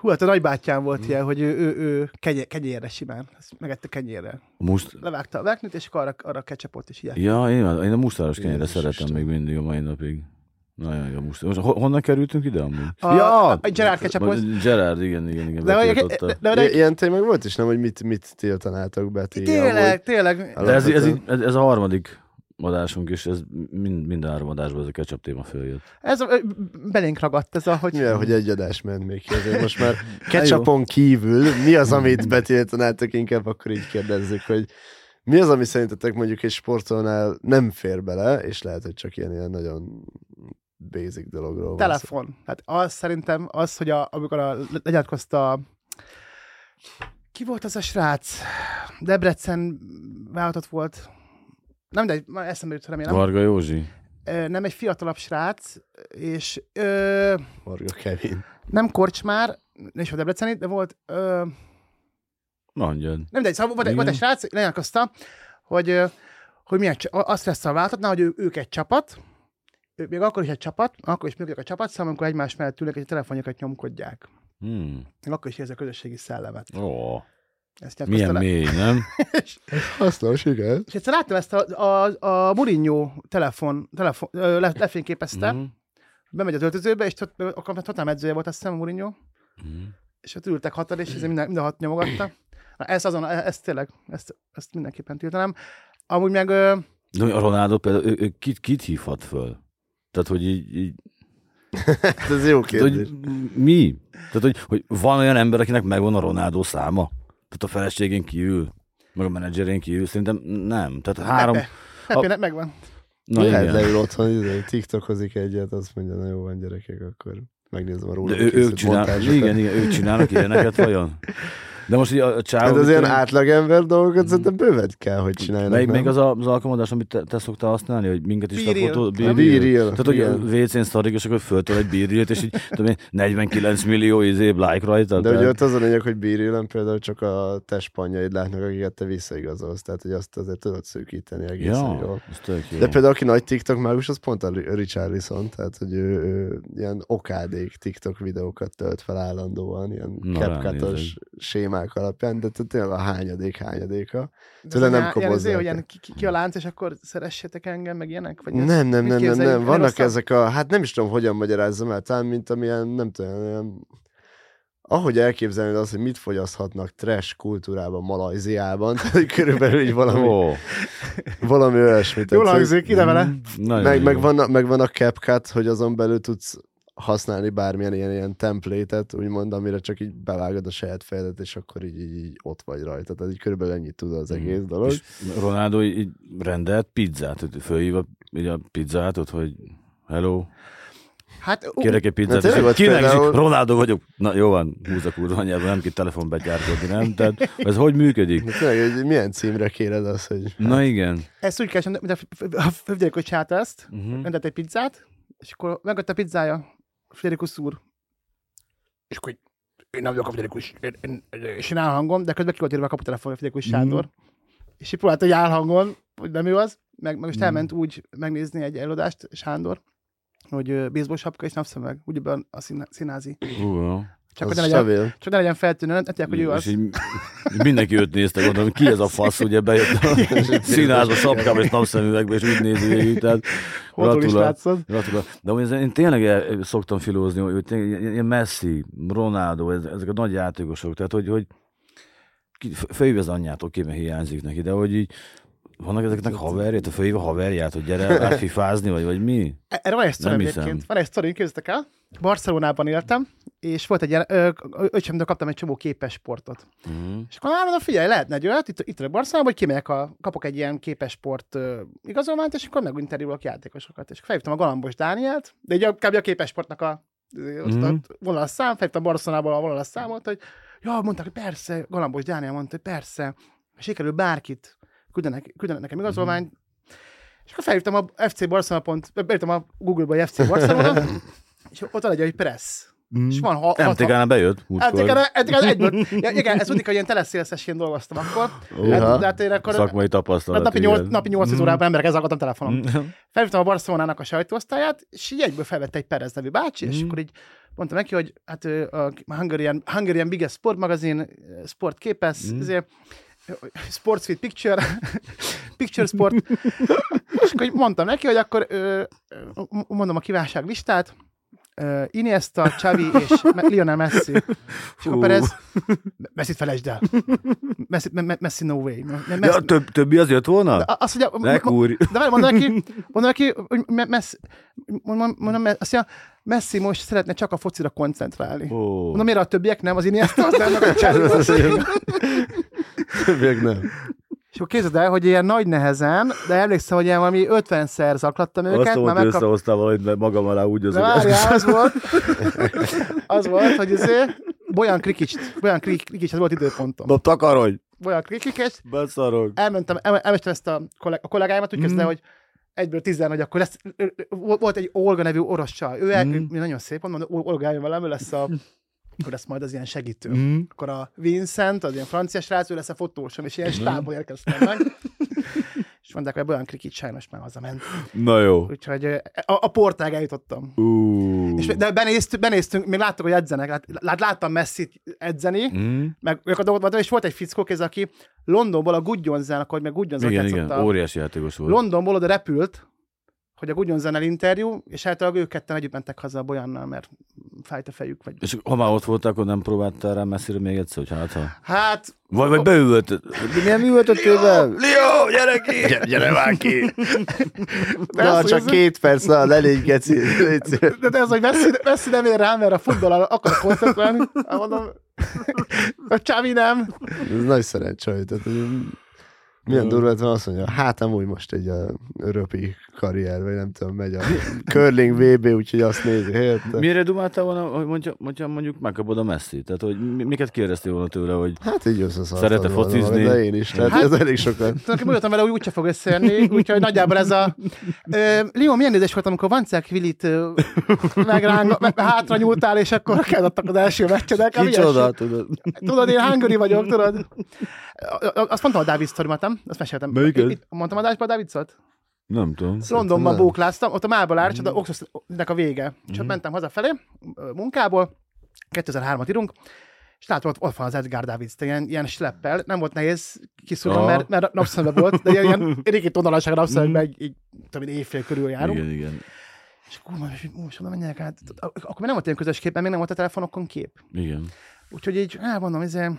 Hú, hát a nagybátyám volt ilyen, hogy ő, ő, ő kenye, kenyérre simán. Ezt megette kenyérrel. a must... Levágta a veknit, és akkor arra, arra ketchupot is ilyen. Ja, én, én a mustáros kenyére Jézus szeretem Isten. még mindig a mai napig. Nagyon jó. Most ho- honnan kerültünk ide amúgy? A, ja! a Gerard ketchupot. Gerard, igen, igen, igen. De, de, de, De de, ilyen tény meg volt is, nem, hogy mit, mit tiltanátok be ti? tényleg, amúgy? tényleg. De ez, ez, ez, ez a harmadik adásunk, és ez mind, minden három adásban ez a ketchup téma följött. Ez a, belénk ragadt, ez a, hogy... Mivel, hogy egy adás ment még ki, azért most már ketchupon kívül mi az, amit betiltanátok, inkább akkor így kérdezzük, hogy mi az, ami szerintetek mondjuk egy sportolnál nem fér bele, és lehet, hogy csak ilyen, ilyen nagyon basic dologról van. Telefon. Hát az szerintem az, hogy a, amikor a, legyatkozta ki volt az a srác? Debrecen vállalatot volt. Nem, de már eszembe jut, remélem. Varga Józsi? Ö, Nem egy fiatalabb srác, és ö, Varga Kevin. nem korcsmár, és volt Debreceni, de volt ö, Mondjad. Nem, de szóval volt, volt egy srác, lenyilatkozta, hogy, hogy milyen, azt lesz a váltatnál, hogy ő, ők egy csapat, ők még akkor is egy csapat, akkor is működik a csapat, szóval amikor egymás mellett ülnek, és a telefonjukat nyomkodják. Hmm. Akkor is érzi a közösségi szellemet. Ó, Ezt milyen le. mély, nem? Hasznos, igen. És egyszer láttam ezt a, a, a Mourinho telefon, telefon ö, le, lefényképezte, Mhm. bemegy az öltözőbe, és ott, akkor már totál edzője volt, azt hiszem, a Mourinho, Mhm. és ott ültek hatan, és ez minden, minden hat nyomogatta. Na, ez azon, ezt tényleg, ezt, ezt mindenképpen tiltanám. Amúgy meg ö, De a Ronaldo például, ő, ő kit, kit hívhat föl? Tehát, hogy így, így ez jó tehát, kérdés. hogy mi? Tehát, hogy, hogy van olyan ember, akinek megvan a Ronaldo száma? Tehát a feleségén kívül, meg a menedzserén kívül, szerintem nem. Tehát három... Pepe. Pepe, megvan. Na Lehet leül otthon, izé, TikTokozik egyet, azt mondja, na jó van gyerekek, akkor megnézem a róla. De ő, ők csinálnak, igen, igen, ők csinálnak ilyeneket vajon? De most így a, csávó... Hát az mit ilyen átlagember dolgokat szerintem bőven kell, hogy csináljanak. Melyik még az a, az alkalmazás, amit te, te szoktál használni, hogy minket is Be Real. lefotó... Nem? Be Real, Tehát, hogy a WC-n szarik, és akkor föltöl egy bírjét, és így tudom én, 49 millió izé, like rajta. De ugye ott az a lényeg, hogy bírjélen például csak a testpanjaid látnak, akiket te visszaigazolsz, tehát hogy azt azért tudod szűkíteni egészen Ja, jól. ez jó. De például aki nagy TikTok mágus, az pont a Richarlison, tehát hogy ő, ő ilyen okádék TikTok videókat tölt fel állandóan, ilyen Na, capcutos sémák alapján, de tényleg a hányadék hányadéka. Tőle az nem ilyen- ilyen, kobozzák. izé, hogy ilyen ki, ki, ki, a lánc, és akkor szeressetek engem, meg ilyenek? Vagy Nem, nem, nem, nem, nem. Vannak rosszabb? ezek a, hát nem is tudom, hogyan magyarázzam el, talán mint amilyen, nem tudom, olyan, ahogy elképzelni az, hogy mit fogyaszthatnak trash kultúrában Malajziában, körülbelül így valami, Ó, valami olyasmit. Jól hangzik, ide vele. mm, meg, jó. meg, van, a- meg van a CapCut, hogy azon belül tudsz használni bármilyen ilyen, ilyen template-et, úgymond, amire csak így bevágod a saját fejedet, és akkor így, így, így ott vagy rajta. Tehát így körülbelül ennyit tud az egész dolog. És Ronaldo így rendelt pizzát, hogy fölhív a, így a pizzátot, hogy hello, Hát, ú, kérek egy pizzát, Na, és ott kinek például- is, Ronaldo vagyok. Na jó van, húz a kurva anyába, nem kell telefonba gyárkodni, nem? Tehát ez hogy működik? De tényleg, hogy milyen címre kéred az, hogy Na igen. ezt úgy kell mint a f- a Friderikus csinálta ezt, Uh-huh. rendelt egy pizzát, és akkor megadta a pizzája Friderikus úr. És akkor így, én nem vagyok a Friderikus, én, én, és én állhangom, de közben ki volt írva a kaputelefon a Mhm. Sándor. És így próbálta, hogy állhangon, hogy nem ő az, meg, meg most Mhm. elment úgy megnézni egy előadást, Sándor, hogy baseball sapka és napszemeg, úgy ebben a szín, színázi. Uh. Csak, az hogy ne legyen, stabil. csak ne legyen feltűnő, nem tudják, hogy ő és az. így mindenki őt nézte, gondolom, ki ez a fasz, ugye bejött a színházba, sapkába és napszemüvegbe, és úgy nézi végig, tehát gratulál. De ez- én tényleg szoktam filózni, hogy ilyen Messi, Ronaldo, ez, ezek a nagy játékosok, tehát hogy, hogy ki- f- fölhív az anyját, oké, mert hiányzik neki, de hogy így vannak ezeknek haverját, a fölhív a haverját, hogy gyere átfifázni, vagy, vagy mi? Erre van egy sztori Nem egyébként. Van egy sztori, képzeljétek el. Barcelonában éltem, és volt egy ilyen, öcsémtől kaptam egy csomó képes sportot. Uh-huh. És akkor mondom, figyelj, lehetne egy olyat, itt, itt vagyok Barcelonában, hogy kimegyek, a, kapok egy ilyen képes sport ö, igazolványt, és akkor meginterjúlok játékosokat. És felhívtam a Galambos Dánielt, de így a, kb. a képes sportnak a ott vonalas szám, felhívtam Barcelonából a vonalas számot, hogy ja, mondták, hogy persze, Galambos Dániel mondta, hogy persze, sikerül bárkit, küldenek, küldenek nekem igazolványt, és akkor felhívtam a FC Barcelona pont, beírtam a Google-ba, hogy FC Barcelona, és ott van egy, hogy press. Mm. és van ha, MTK-nál bejött múltkor. MTK-nál egyből. Ja, igen, ez úgy, hogy ilyen teleszélszesként dolgoztam akkor. Oha. Hát, de hát én akkor Szakmai tapasztalat. napi, nyolc, igen. napi 800 órában emberek ezzel a telefonom. Mm. Felhívtam a Barcelonának a sajtóosztályát, és így egyből felvette egy Perez nevű bácsi, és Mhm. akkor így mondtam neki, hogy hát a Hungarian, Hungarian Biggest Sport magazin, sport képes, Mhm. ezért Sports with Picture, Picture Sport, és akkor mondtam neki, hogy akkor ö, mondom a kívánságlistát, uh, Iniesta, Xavi és Lionel Messi. És akkor. Perez, Messi-t felejtsd el. Messi, me, me, Messi no way. Me, Messi, a több, többi az jött volna? de azt mondja, Ne kúrj. de várj, mondom neki, mondom neki, hogy me- Messi, mondom, mondom, azt mondja, Messi most szeretne csak a focira koncentrálni. Ó. Mondom, miért a többiek nem, az Iniesta, az nem, a Xavi. Többiek nem. És akkor képzeld el, hogy ilyen nagy nehezen, de emlékszem, hogy ilyen valami 50-szer zaklattam őket, Azt mondta, megkap... összehoztál valamit magam alá úgy az, De várjál, az volt, az volt, hogy azért Bojan Krikics, Bojan Krikics, ez volt időpontom. Na takarodj! Bojan Krikics, Beszarok. elmentem, el, elmentem ezt a, kolleg, a kollégáimat, úgy Mm. kezdte, hogy egyből tizen, hogy akkor lesz, volt egy Olga nevű orosz csaj. Ő, mm. ő nagyon szép, mondom, Olga eljön velem, ő lesz a ő lesz majd az ilyen segítő. Mm. Akkor a Vincent, az ilyen francia srác, ő lesz a fotósom, és ilyen stábból érkeztem meg. és mondták, hogy olyan krikit sajnos már hazament. Na jó. Úgyhogy a, a portág eljutottam. És, de benéztünk, benéztünk, még láttuk, hogy edzenek. Lát, lát, láttam Messi edzeni, Mm. meg ők a dolgot, és volt egy fickó kéz, aki Londonból a Gudjonzen, akkor még Gudjonzen Igen, igen, a- óriási játékos volt. Londonból oda repült, hogy a Gudjonzen interjú, és általában ők ketten együtt mentek haza a Bolyannal, mert fájt a fejük. Vagy... És ha már ott voltak, akkor nem próbáltál rá messzire még egyszer, hogy hát ha... Hát, Vagy, vagy beültött. De milyen művöltöttél be? Leo, gyere ki! Gyere, gyere már ki! De Na, az, csak ez- két perc, na, ne légy geci. de, de ez, hogy Messi, Messi nem ér rá, mert a futball akar koncentrálni. Hát mondom, a Csavi nem. Ez nagy szerencsé, tehát, hogy milyen durva lett azt mondja, hát amúgy most egy a röpi karrier, vagy nem tudom, megy a curling VB, úgyhogy azt nézi, érte? Mire dumáltál volna, hogy mondja, mondja, mondjuk megkapod a messzi? Tehát, hogy mi- miket kérdeztél volna tőle, hogy Hát így. Szerete focizni? De én is, tehát Hát- ez elég. Tulajdonképpen úgy voltam vele, hogy úgyse fog összejönni, úgyhogy nagyjából ez a... Ö, Leo, milyen nézés volt, amikor Vancák Vilit ö, megráng, me, hátra nyúltál, és akkor kezdettek az első meccsedek. kicsoda, tudod? Tudod, én hangari vagyok, tudod? Azt mondtam a Dávid sztorimat, nem? Azt meséltem. Melyiket? Itt- Mondtam a Dávidban a Dávid szót? Nem tudom. Londonban nem. bókláztam, ott a Málba Lárcs, a Oxfordnek a vége. És Mhm. ott mentem hazafelé munkából, 2003-at írunk, és látom, ott, ott van az Edgar Davids, ilyen, ilyen sleppel, nem volt nehéz kiszúrnom, mert, mert napszembe volt, de ilyen, ilyen régi tonalaság a napszembe, így, így tudom, én éjfél körül járunk. Igen, igen. És akkor most, most oda menjek át. Akkor még nem volt ilyen közös kép, mert még nem volt a telefonokon kép. Igen. Úgyhogy így, elmondom, izé,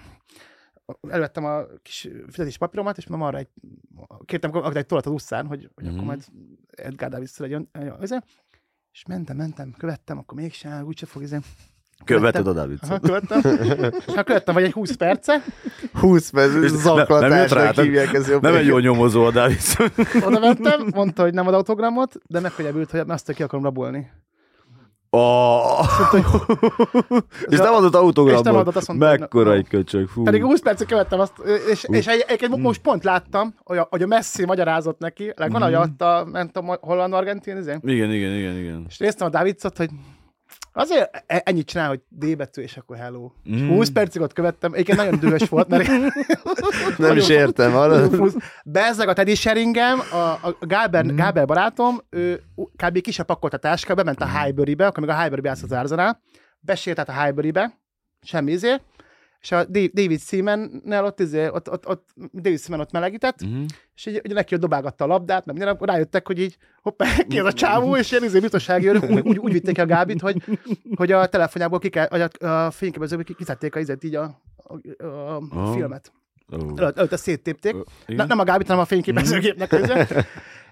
elővettem a kis fizetés papíromat, és mondom arra egy, kértem akkor egy tollat az utcán, hogy, hogy Mhm. akkor majd Edgar Davis legyen. És mentem, mentem, követtem, akkor mégsem, úgyse fog izé. Követed a David. Aha, követtem. És hát követtem, vagy egy 20 perce, 20 perc, zaklatásnak hívják ez jobb. Nem egy jó nyomozó a David. oda mentem, mondta, hogy nem ad autogramot, de megkönnyebbült, hogy azt ki akarom rabolni. Oh. és nem adott És nem autogramot. adott, azt mondta, Mekkora nem. egy köcsög. Fú. Pedig 20 percig követtem azt, és, és egy, egy, egy, most pont láttam, hogy a, hogy a Messi magyarázott neki, like, van, hogy adta, ment a holland-argentin, izé. Igen, igen, igen, igen. és néztem a Davidsot, hogy azért e- ennyit csinál, hogy D betű, és akkor hello. Mm. És Mm. 20 percig ott követtem, egyébként nagyon dühös volt, mert Nem is értem, hallod? Bezzeg a Teddy Sheringem, a, a Gáber, Mm. Gáber barátom, ő kb. ki se pakolt a táska, bement a Highbury-be, akkor még a Highbury-be az Arsenal, besért át a Highbury-be, semmi izé, és a David Seaman-nel ott, izé, ott, ott, ott, David Seaman ott melegített, Mhm. és így, így neki ott dobálgatta a labdát, meg minden, rájöttek, hogy így hoppá, ki az a csávó, és ilyen izé biztonsági őrök úgy, úgy, úgy vitték ki a Gábit, hogy, hogy a telefonjából ki kell, a, a fényképezőből ki- kiszedték a izet így a, a, a, Aha. filmet. Előtt, előtte széttépték. Ne, igen? nem a Gábit, hanem a fényképezőgépnek. közben.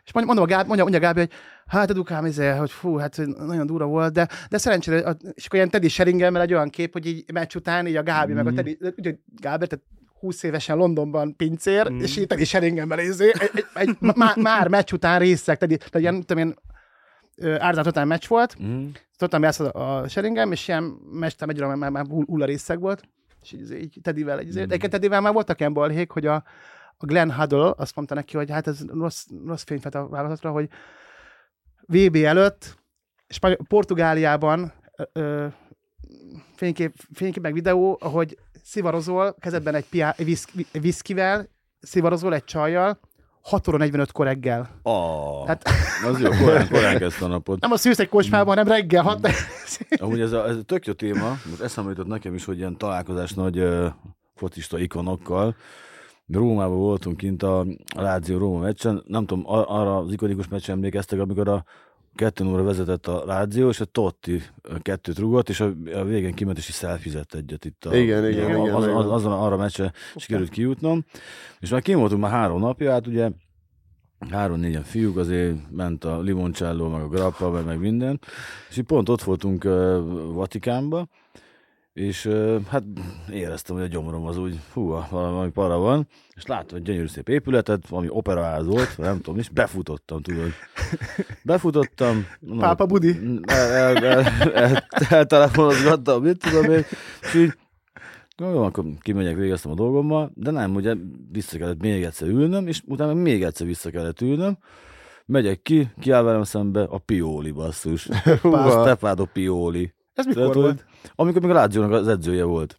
És mondja, mondom a Gábi, mondja, mondja a Gábi, hogy hát edukám, izé, hogy fú, hát nagyon durva volt, de, de szerencsére, a- és akkor ilyen Teddy Sheringemmel egy olyan kép, hogy így meccs után így a Gábi, meg a Teddy, ugye Gábi, tehát 20 évesen Londonban pincér, és így Teddy Sheringemmel izé, egy, egy, egy, má, már meccs után részek, Teddy, tehát ilyen, tudom én, áldozat után meccs volt, Mhm. tudtam, játszott a Sheringem, és ilyen meccs után egy óra már, már hull hull a részek volt, és így, így Teddyvel, egy, mm. egyébként Teddyvel már voltak ilyen balhék, hogy a, a Glenn Huddle azt mondta neki, hogy hát ez rossz, rossz fényfet a vállalatatra, hogy VB előtt, és Portugáliában ö, fénykép, fénykép meg videó, ahogy szivarozol, kezedben egy, piá, viszkivel, szivarozol egy csajjal, 6 óra 45 reggel. Ah, Hát- az jó, korán, korán kezdte a napot. Nem a szűz egy kocsmában, hanem reggel 6 Amúgy ez a, ez a tök jó téma, most eszembe jutott nekem is, hogy ilyen találkozás nagy uh, focista ikonokkal. Rómában voltunk kint a, a Lázió Róma meccsen, nem tudom, ar- arra az ikonikus meccsen emlékeztek, amikor a kettő óra vezetett a Lázió, és a Totti kettőt rugott, és a, a végén kiment, és is szelfizett egyet itt. A, Igen, igen, a, igen, az, igen. az, azon arra a meccse sikerült kijutnom, és már kim voltunk már három napja, hát ugye három-négyen fiúk, azért ment a limoncello, meg a grappa, meg, meg minden, és így pont ott voltunk uh, Vatikánba, és hát éreztem, hogy a gyomrom az úgy, hú, valami para van, és láttam egy gyönyörű szép épületet, valami operaház volt, nem tudom, és befutottam, tudod. Befutottam. mondom, Pápa Budi. el, el, el, el, eltelefonozgattam, mit tudom én, és így, jó, akkor kimegyek, végeztem a dolgommal, de nem, ugye vissza kellett még egyszer ülnöm, és utána még egyszer vissza kellett ülnöm, megyek ki, kiáll velem szembe a Pioli basszus. Húha. Stefano Pioli. Ez mikor Tehát, volt? Amikor még a Láziónak az edzője volt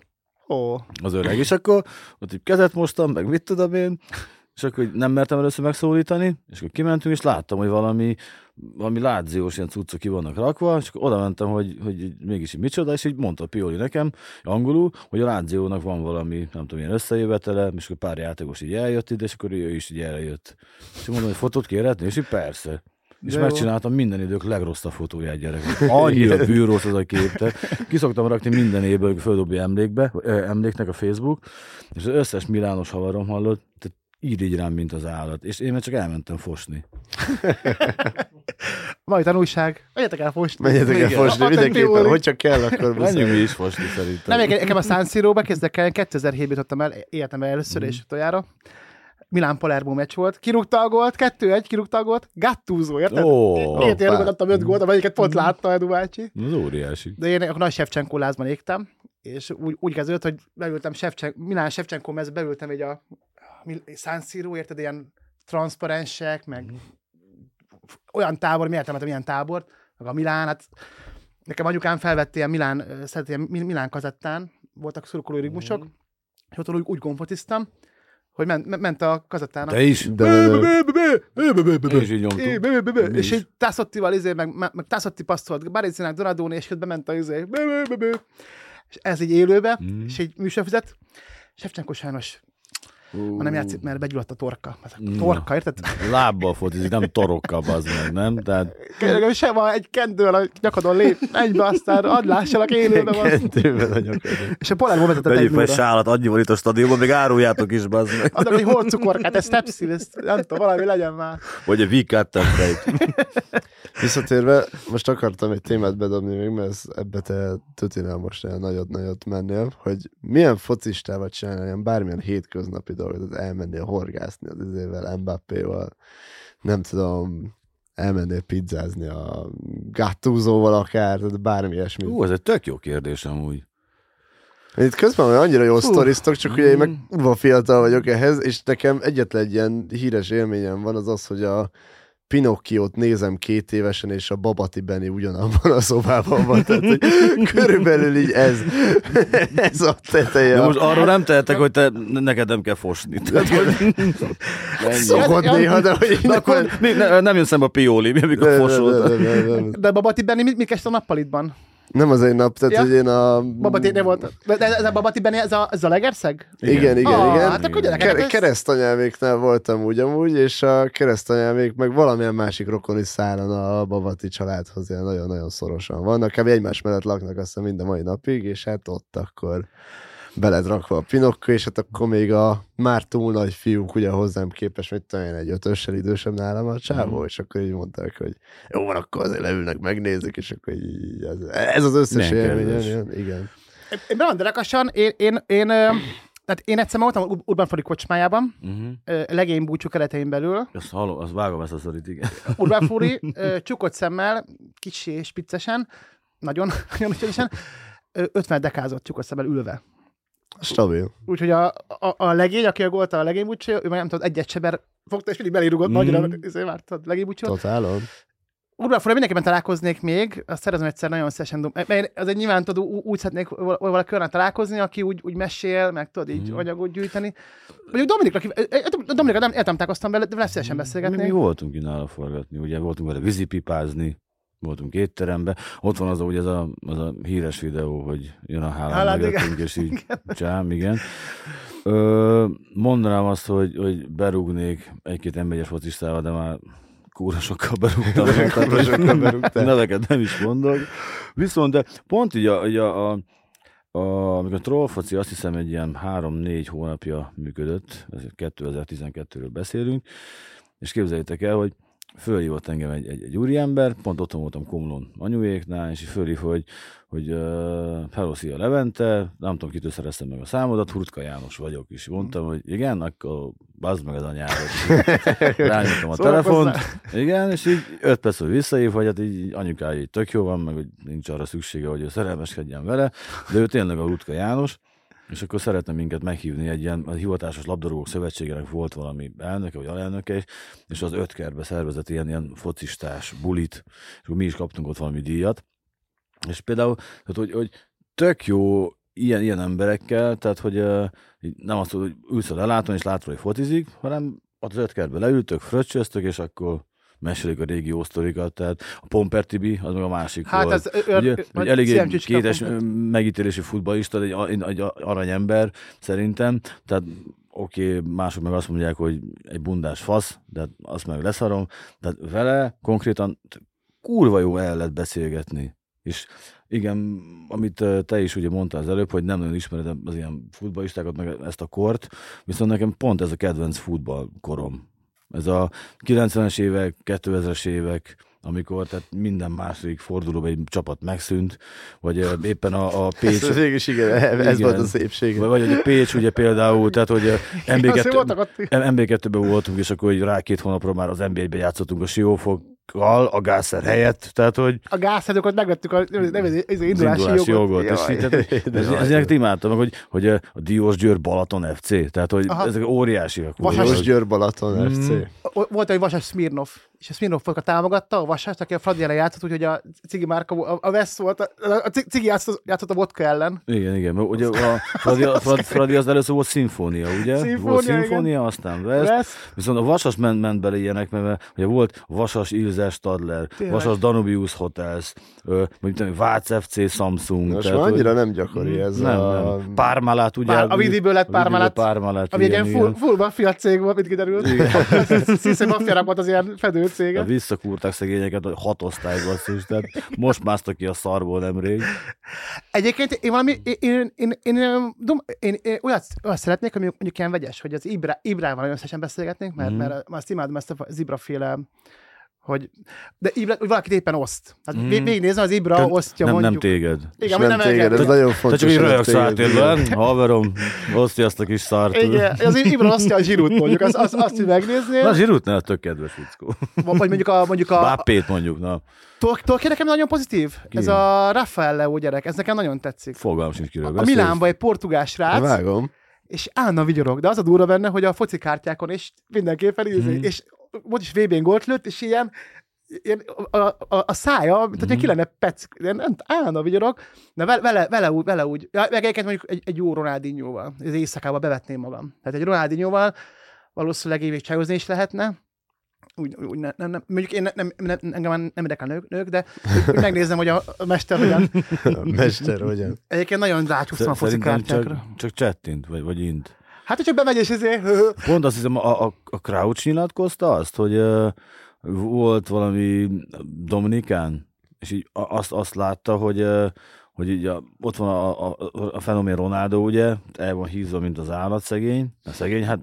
Ó, az öreg, és akkor ott így kezet mostam, meg mit tudom én, és akkor nem mertem először megszólítani, és akkor kimentünk, és láttam, hogy valami, valami láziós ilyen cuccok ki vannak rakva, és akkor oda mentem, hogy, hogy mégis így micsoda, és így mondta Pioli nekem, angolul, hogy a láziónak van valami, nem tudom, ilyen összejövetele, és akkor pár játékos így eljött ide, és akkor ő is így eljött. És mondom, hogy fotót kérhetni, és így persze. És De jó. megcsináltam minden idők legrosszabb fotóját gyerek. Annyira bűrós az a kép. Tehát ki szoktam rakni minden évben, hogy földobja emlékbe, emléknek a Facebook, és az összes Milános havarom hallott, tehát így így rám, mint az állat. És én meg csak elmentem fosni. Majd tanulság. Menjetek el fosni. Menjetek el fosni, mindenképpen, Pioli. hogyha kell, akkor Menjünk mi is fosni szerintem. Nem, nekem a San Siro-ba kezdek el, 2007-ben jutottam el, életemben először és utoljára. Milán Palermo meccs volt, kirúgta a gólt, 2-1, kirúgta a gólt, Gattuso, érted? Ó, Két ér adtam öt gólt, amelyiket pont látta Edu bácsi. az óriási. De én akkor nagy Shevchenko lázban égtem, és úgy, úgy kezdődött, hogy beültem Shevchenko, Milán Shevchenko mezbe, beültem egy a San Siro, érted, ilyen transzparensek, meg olyan tábor, mi értem, milyen tábor, meg a Milán, hát nekem anyukám felvette ilyen Milán, szeret ilyen Mi- Milán kazettán, voltak szurkoló rigmusok, és ott úgy, úgy gomfotiztam, hogy ment, ment- a kazettának. Te is? Is így nyomtuk. És így Tászottival izé, meg, meg, Tászotti passzolt Barizinek, Donadoni, és közben ment a izé. És ez így élőbe, Mm. és egy műsorfizet. Sefcsenko sajnos ma nem játszik, mert begyulladt a torka. Az a torka, érted? Lábbal fotizik, nem torokkal, bazd meg, nem? Tehát Kérlek, sem van egy kendővel a nyakadon lép, egybe aztán add lássalak élőbe van. Kentőben a nyakadon. És a Palermo vezetett egy Vegyük fel sálat, annyival itt a stadionban, még áruljátok is, bazd meg. Adok egy hol cukorkát, ez stepsil, ez nem tudom, valami legyen már. Vagy egy vikát tett Visszatérve, most akartam egy témát bedobni még, mert ez, ebbe te tutinál most olyan nagyot-nagyot mennél, hogy milyen focistával csinálni ilyen bármilyen hétköznapi dolgot, tehát elmennél horgászni az izével, Mbappéval, nem tudom, elmennél pizzázni a Gattusoval akár, tehát bármi ilyesmi. Ú, ez egy tök jó kérdés amúgy. Itt közben van annyira jó sztoriztok, csak ugye én meg Mm. fiatal vagyok ehhez, és nekem egyetlen egy ilyen híres élményem van, az az, hogy a Pinocchiót nézem két évesen, és a Babati Benny ugyanabban a szobában van. Tehát, hogy körülbelül így ez, ez a teteje. De most arról nem tehetek, hogy te, neked nem kell fosni. Tehát, hogy... Szokott Ja, néha, de hogy így De akkor mi- ne, nem jön szembe a pioli, mi, amikor nem, nem, fosol. nem, nem, nem. De Babati Benni mit, mit kezdte a nappalitban? Nem az egy nap, tehát Ja. hogy én a... Babati nem volt. De ez a Babati Benni, ez a, ez a Legerszeg? Igen, igen, Ah, igen. hát akkor gyerekek, Ker- ez- keresztanyelméknál voltam úgy amúgy, és a keresztanyelmék meg valamilyen másik rokoni szálon a Babati családhoz ilyen nagyon-nagyon szorosan vannak. Kb. egymás mellett laknak azt hiszem mind a mai napig, és hát ott akkor beled rakva a Pinokko, és hát akkor még a már túl nagy fiúk ugye hozzám képes, mit tudom én, egy ötössel idősebb nálam a csávó, Mhm. és akkor így mondták, hogy jó van, akkor azért leülnek, megnézik, és akkor így, ez, ez az összes élmény, igen. bemondom delekasan, én, én, én, tehát én egyszer voltam Ur- Urban Fori kocsmájában, Uh-huh. legény búcsú keretein belül. Azt hallom, azt vágom ezt a szorít, igen. Urban Fori, ö, csukott szemmel, kicsi és piccesen, nagyon, nagyon ügyesen, ö, 50 dekázott csukott szemmel ülve. Stabil. Úgyhogy a, a, a legény, aki a golta a legény búcsú, ő meg nem tudod, egyet seber fogta, és mindig belérugott, Mm. mm. nagyra, ezért már tudod, legény búcsú. Totálon. Urbalfura mindenképpen találkoznék még, azt szeretem egyszer nagyon szívesen, dom- mert én azért nyilván tudod, ú- úgy szeretnék val- valaki olyan találkozni, aki úgy, úgy mesél, meg tudod így Mhm. anyagot gyűjteni. Mondjuk Dominikra, Dominikra nem, találkoztam vele, de vele szívesen Mi, beszélgetnék. mi voltunk így nála forgatni, ugye voltunk vele vízipipázni, voltunk étterembe, ott van az, ugye ez a, az a híres videó, hogy jön a hálán Haaland, mögöttünk, és így csám, igen. Ö, mondanám azt, hogy, hogy berúgnék egy-két emberes focistával, de már kúra sokkal berúgtam. Kurva sokkal berúgtál. Neveket nem is mondok. Viszont, de pont így a, a, a a, amikor a trollfoci azt hiszem egy ilyen három-négy hónapja működött, ez 2012-ről beszélünk, és képzeljétek el, hogy fölhívott engem egy, egy, egy úriember, pont otthon voltam Komlón anyuéknál, és fölhív, hogy, hogy uh, hello, szia Levente, nem tudom, kitől szereztem meg a számodat, Hurtka János vagyok, és mondtam, hogy igen, akkor bazd meg az anyádat. Rányomtam a telefont, igen, és így öt perc, hogy visszahív, hogy hát így anyukája így tök jó van, meg hogy nincs arra szüksége, hogy ő szerelmeskedjen vele, de ő tényleg a Rutka János, és akkor szeretne minket meghívni egy ilyen a hivatásos labdarúgók szövetségének volt valami elnöke vagy alelnöke, és, az öt kertbe szervezett ilyen, ilyen focistás bulit, és akkor mi is kaptunk ott valami díjat. És például, tehát, hogy, hogy tök jó ilyen, ilyen emberekkel, tehát hogy nem azt, hogy ülsz a lelátón, és látod, hogy fotizik, hanem az öt kertbe leültök, fröccsöztök, és akkor mesélik a régi ósztorikat, tehát a Pomper Tibi, az meg a másik Hát volt. ez ö, Ugye, hogy elég egy kétes megítélésű futballista, egy, egy, egy aranyember szerintem, tehát oké, okay, mások meg azt mondják, hogy egy bundás fasz, de azt meg leszarom, tehát vele konkrétan kurva jó el lehet beszélgetni. És igen, amit te is ugye mondtál az előbb, hogy nem nagyon ismered az ilyen futballistákat, meg ezt a kort, viszont nekem pont ez a kedvenc futballkorom. Ez a 90-es évek, 2000-es évek, amikor tehát minden második fordulóban egy csapat megszűnt, vagy éppen a, a Pécs, Ez végül is igen, ez Igen. volt a szépség. vagy, vagy a Pécs ugye például, tehát hogy ö, Azért MB2, voltak ott, MB2-ben voltunk, és akkor így rá két hónapra már az NBA-ben játszottunk a Siófokkal, a Gászer helyett, tehát hogy a gázhedőket megvettük a nem, ez, indulási indulási jogot. jogot. És Jaj, így, tehát, de ez, imádtam, hogy, hogy a Diós Győr Balaton FC, tehát hogy Aha. ezek óriásiak. Vasas Győr Balaton Mm. FC. O- Volt egy Vasas Smirnov, és a Smirnov a támogatta, a Vasast, aki a Fradi ellen játszott, úgyhogy a Cigi Márka, a, a Vesz volt, a, a Ci- Cigi játszott, játszott a vodka ellen. Igen, igen, mert ugye a Fradi, a Fradi, Fradi az először volt szimfónia, ugye? Szimfónia, volt igen. szimfónia, aztán Vesz, Vesz. Viszont a Vasas ment, ment bele ilyenek, mert ugye volt Vasas Ilze Stadler, Tényleg. Vasas Danubius Hotels, tudom, Vác FC Samsung. Most tehát, már annyira nem gyakori ez nem, a... nem. Pármalát ugye? Pár- a Vidiből lett Parmalat. Pármalát, Ami egy igen, ilyen full, igen. full mafia cég volt, mint kiderült. Sziszé mafiának volt az ilyen fedő cége. De visszakúrták szegényeket a hat osztályba, basszus, tehát most másztak ki a szarból nemrég. Egyébként én valami, én, én, én, én, én, én, én olyat, olyat szeretnék, ami mondjuk ilyen vegyes, hogy az Ibra, Ibrával szívesen beszélgetnénk, mert, mm. mert azt imádom ezt a az Ibra féle hogy, de Ibra, hogy valakit éppen oszt. Hát Mhm. mm. végignézem, az Ibra Tehát osztja nem, mondjuk. nem téged. Igen, nem nem téged, ez enged. nagyon Te fontos. csak így röhögsz téged. átérben, haverom, osztja azt a kis szart. Igen, az Ibra osztja a zsirút mondjuk, azt, azt, azt hogy megnéznél. Na, Zsirút ne, tök kedves fickó. Vagy mondjuk a, mondjuk a, Bápét mondjuk, na. Tol- Tolkien nekem nagyon pozitív. Ki? Ez a Rafael Leo gyerek, ez nekem nagyon tetszik. Fogalmam sincs, kiről A. Milánban egy portugál srác, Vágom. és állandóan vigyorog, de az a durva benne, hogy a foci kártyákon és mindenképpen ízni, Mhm. mm. és most is VB-n gólt lőtt, és ilyen, ilyen a, a, a, a szája, mint Mhm. hogyha ki lenne pec, ilyen nem, állandóan vigyorog, de vele, vele, vele, úgy, vele úgy, ja, meg egyébként mondjuk egy, egy jó Ronaldinho-val, az éjszakába bevetném magam. Tehát egy Ronaldinho-val valószínűleg évig csajozni is lehetne, úgy, úgy nem, nem, nem, mondjuk én nem, nem, nem, engem már nem érdekel nők, nők, de megnézem, hogy a, a mester hogyan. Mester, hogyan? Egyébként nagyon rácsúsztam a foci Szerintem kártyákra. csak, csak csettint, vagy, vagy int. Hát, hogy csak bemegy, és ezért... Pont azt hiszem, a, a, a Crouch nyilatkozta azt, hogy uh, volt valami Dominikán, és így azt, azt látta, hogy, uh, hogy így a, ott van a, a, a fenomén Ronaldo, ugye, el van hízva, mint az állat szegény. A szegény, hát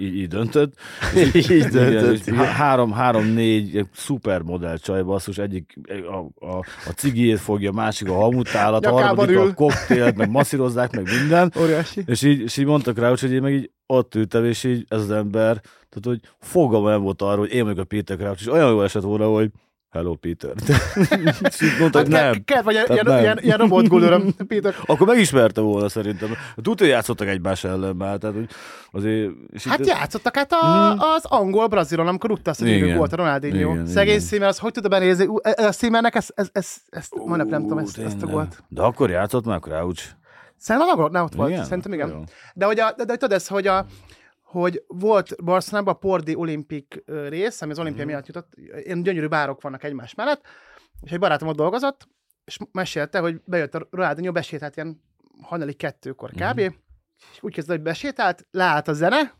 így, így döntött. Így döntött, igen. három, három, négy szupermodell csaj basszus, egyik a, a, a cigét fogja, másik a hamutálat, a harmadik a koktélt, meg masszírozzák, meg minden. Óriási. És így, és így mondta Crouch, hogy én meg így ott ültem, és így ez az ember, tehát hogy fogalma nem volt arról, hogy én vagyok a Peter Crouch, és olyan jól esett volna, hogy hello Peter. Mondta, hogy Hát nem. ke- Kell, vagy ilyen, nem. ilyen, ilyen robotgólőröm, Péter. Akkor megismerte volna szerintem. Tudja, hogy játszottak egymás ellen már, tehát hogy azért... És Hát itt- játszottak hát a, az angol-brazilon, amikor rúgta azt Hmm. Idők volt a Ronaldinho. Szegény. Szímer, az hogy tudta benézni? Ú, e- A Szímernek ezt, ezt, ezt, ezt majdnem nem tudom, ezt, ezt a gólt. De akkor játszott már Crouch. Szerintem angol, nem ott volt. Igen? Szerintem igen. Jó. De hogy, a, de, de tudod ez, hogy a, hogy volt Barcelonában a Pordi olimpik rész, ami az olimpia Mhm. miatt jutott, ilyen gyönyörű bárok vannak egymás mellett, és egy barátom ott dolgozott, és mesélte, hogy bejött a Ronaldinho, besétált ilyen hajnali kettőkor kb. Mhm. És úgy kezdte, hogy besétált, leállt a zene,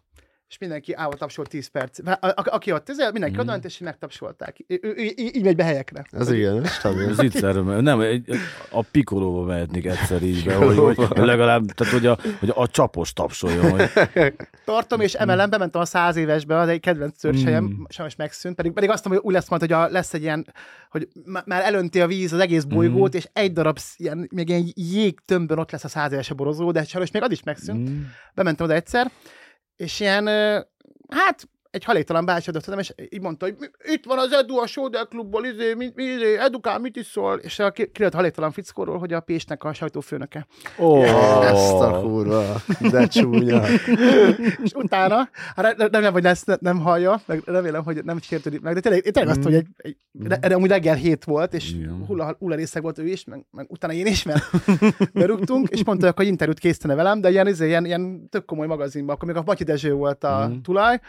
és mindenki állva tapsolt 10 perc. A, a, aki ott ezzel, mindenki Mhm. mm. odament, és megtapsolták. Ő, ő, ő, így, megy be helyekre. Ez igen, ez itt nem, egy, a pikolóba mehetnék egyszer így be, hogy, hogy legalább, tehát hogy a, hogy a csapos tapsoljon, hogy Tartom, és emelem, bementem a száz évesbe, az egy kedvenc törzselyem, Mm. sajnos megszűnt, pedig, pedig azt mondom, hogy úgy lesz majd, hogy a, lesz egy ilyen, hogy má- már elönti a víz az egész bolygót, és egy darab ilyen, még ilyen jégtömbön ott lesz a száz éves borozó, de sajnos még az is megszűnt. Mm. Bementem oda egyszer, és ilyen, hát egy haléktalan bácsi adott oda, és így mondta, hogy "Mi- itt van az Edu a Sóder klubból, izé, mi, mi, izé, Edukám, mit is szól? És a ki- kijött a haléktalan fickóról, hogy a Pésnek a sajtófőnöke. Oh. Ezt a kurva, de csúnya. És utána, hát remélem, hogy ezt ne- nem hallja, meg remélem, hogy nem sértődik meg, de tényleg, tényleg azt, hogy egy, egy de, de amúgy reggel hét volt, és hulla, hulla részeg volt ő is, meg, meg utána én is, mert berúgtunk, és mondta, hogy interjút készítene velem, de ilyen, izé, ilyen, ilyen tök komoly magazinban, akkor még a Matyi Dezső volt a Mhm. tulaj,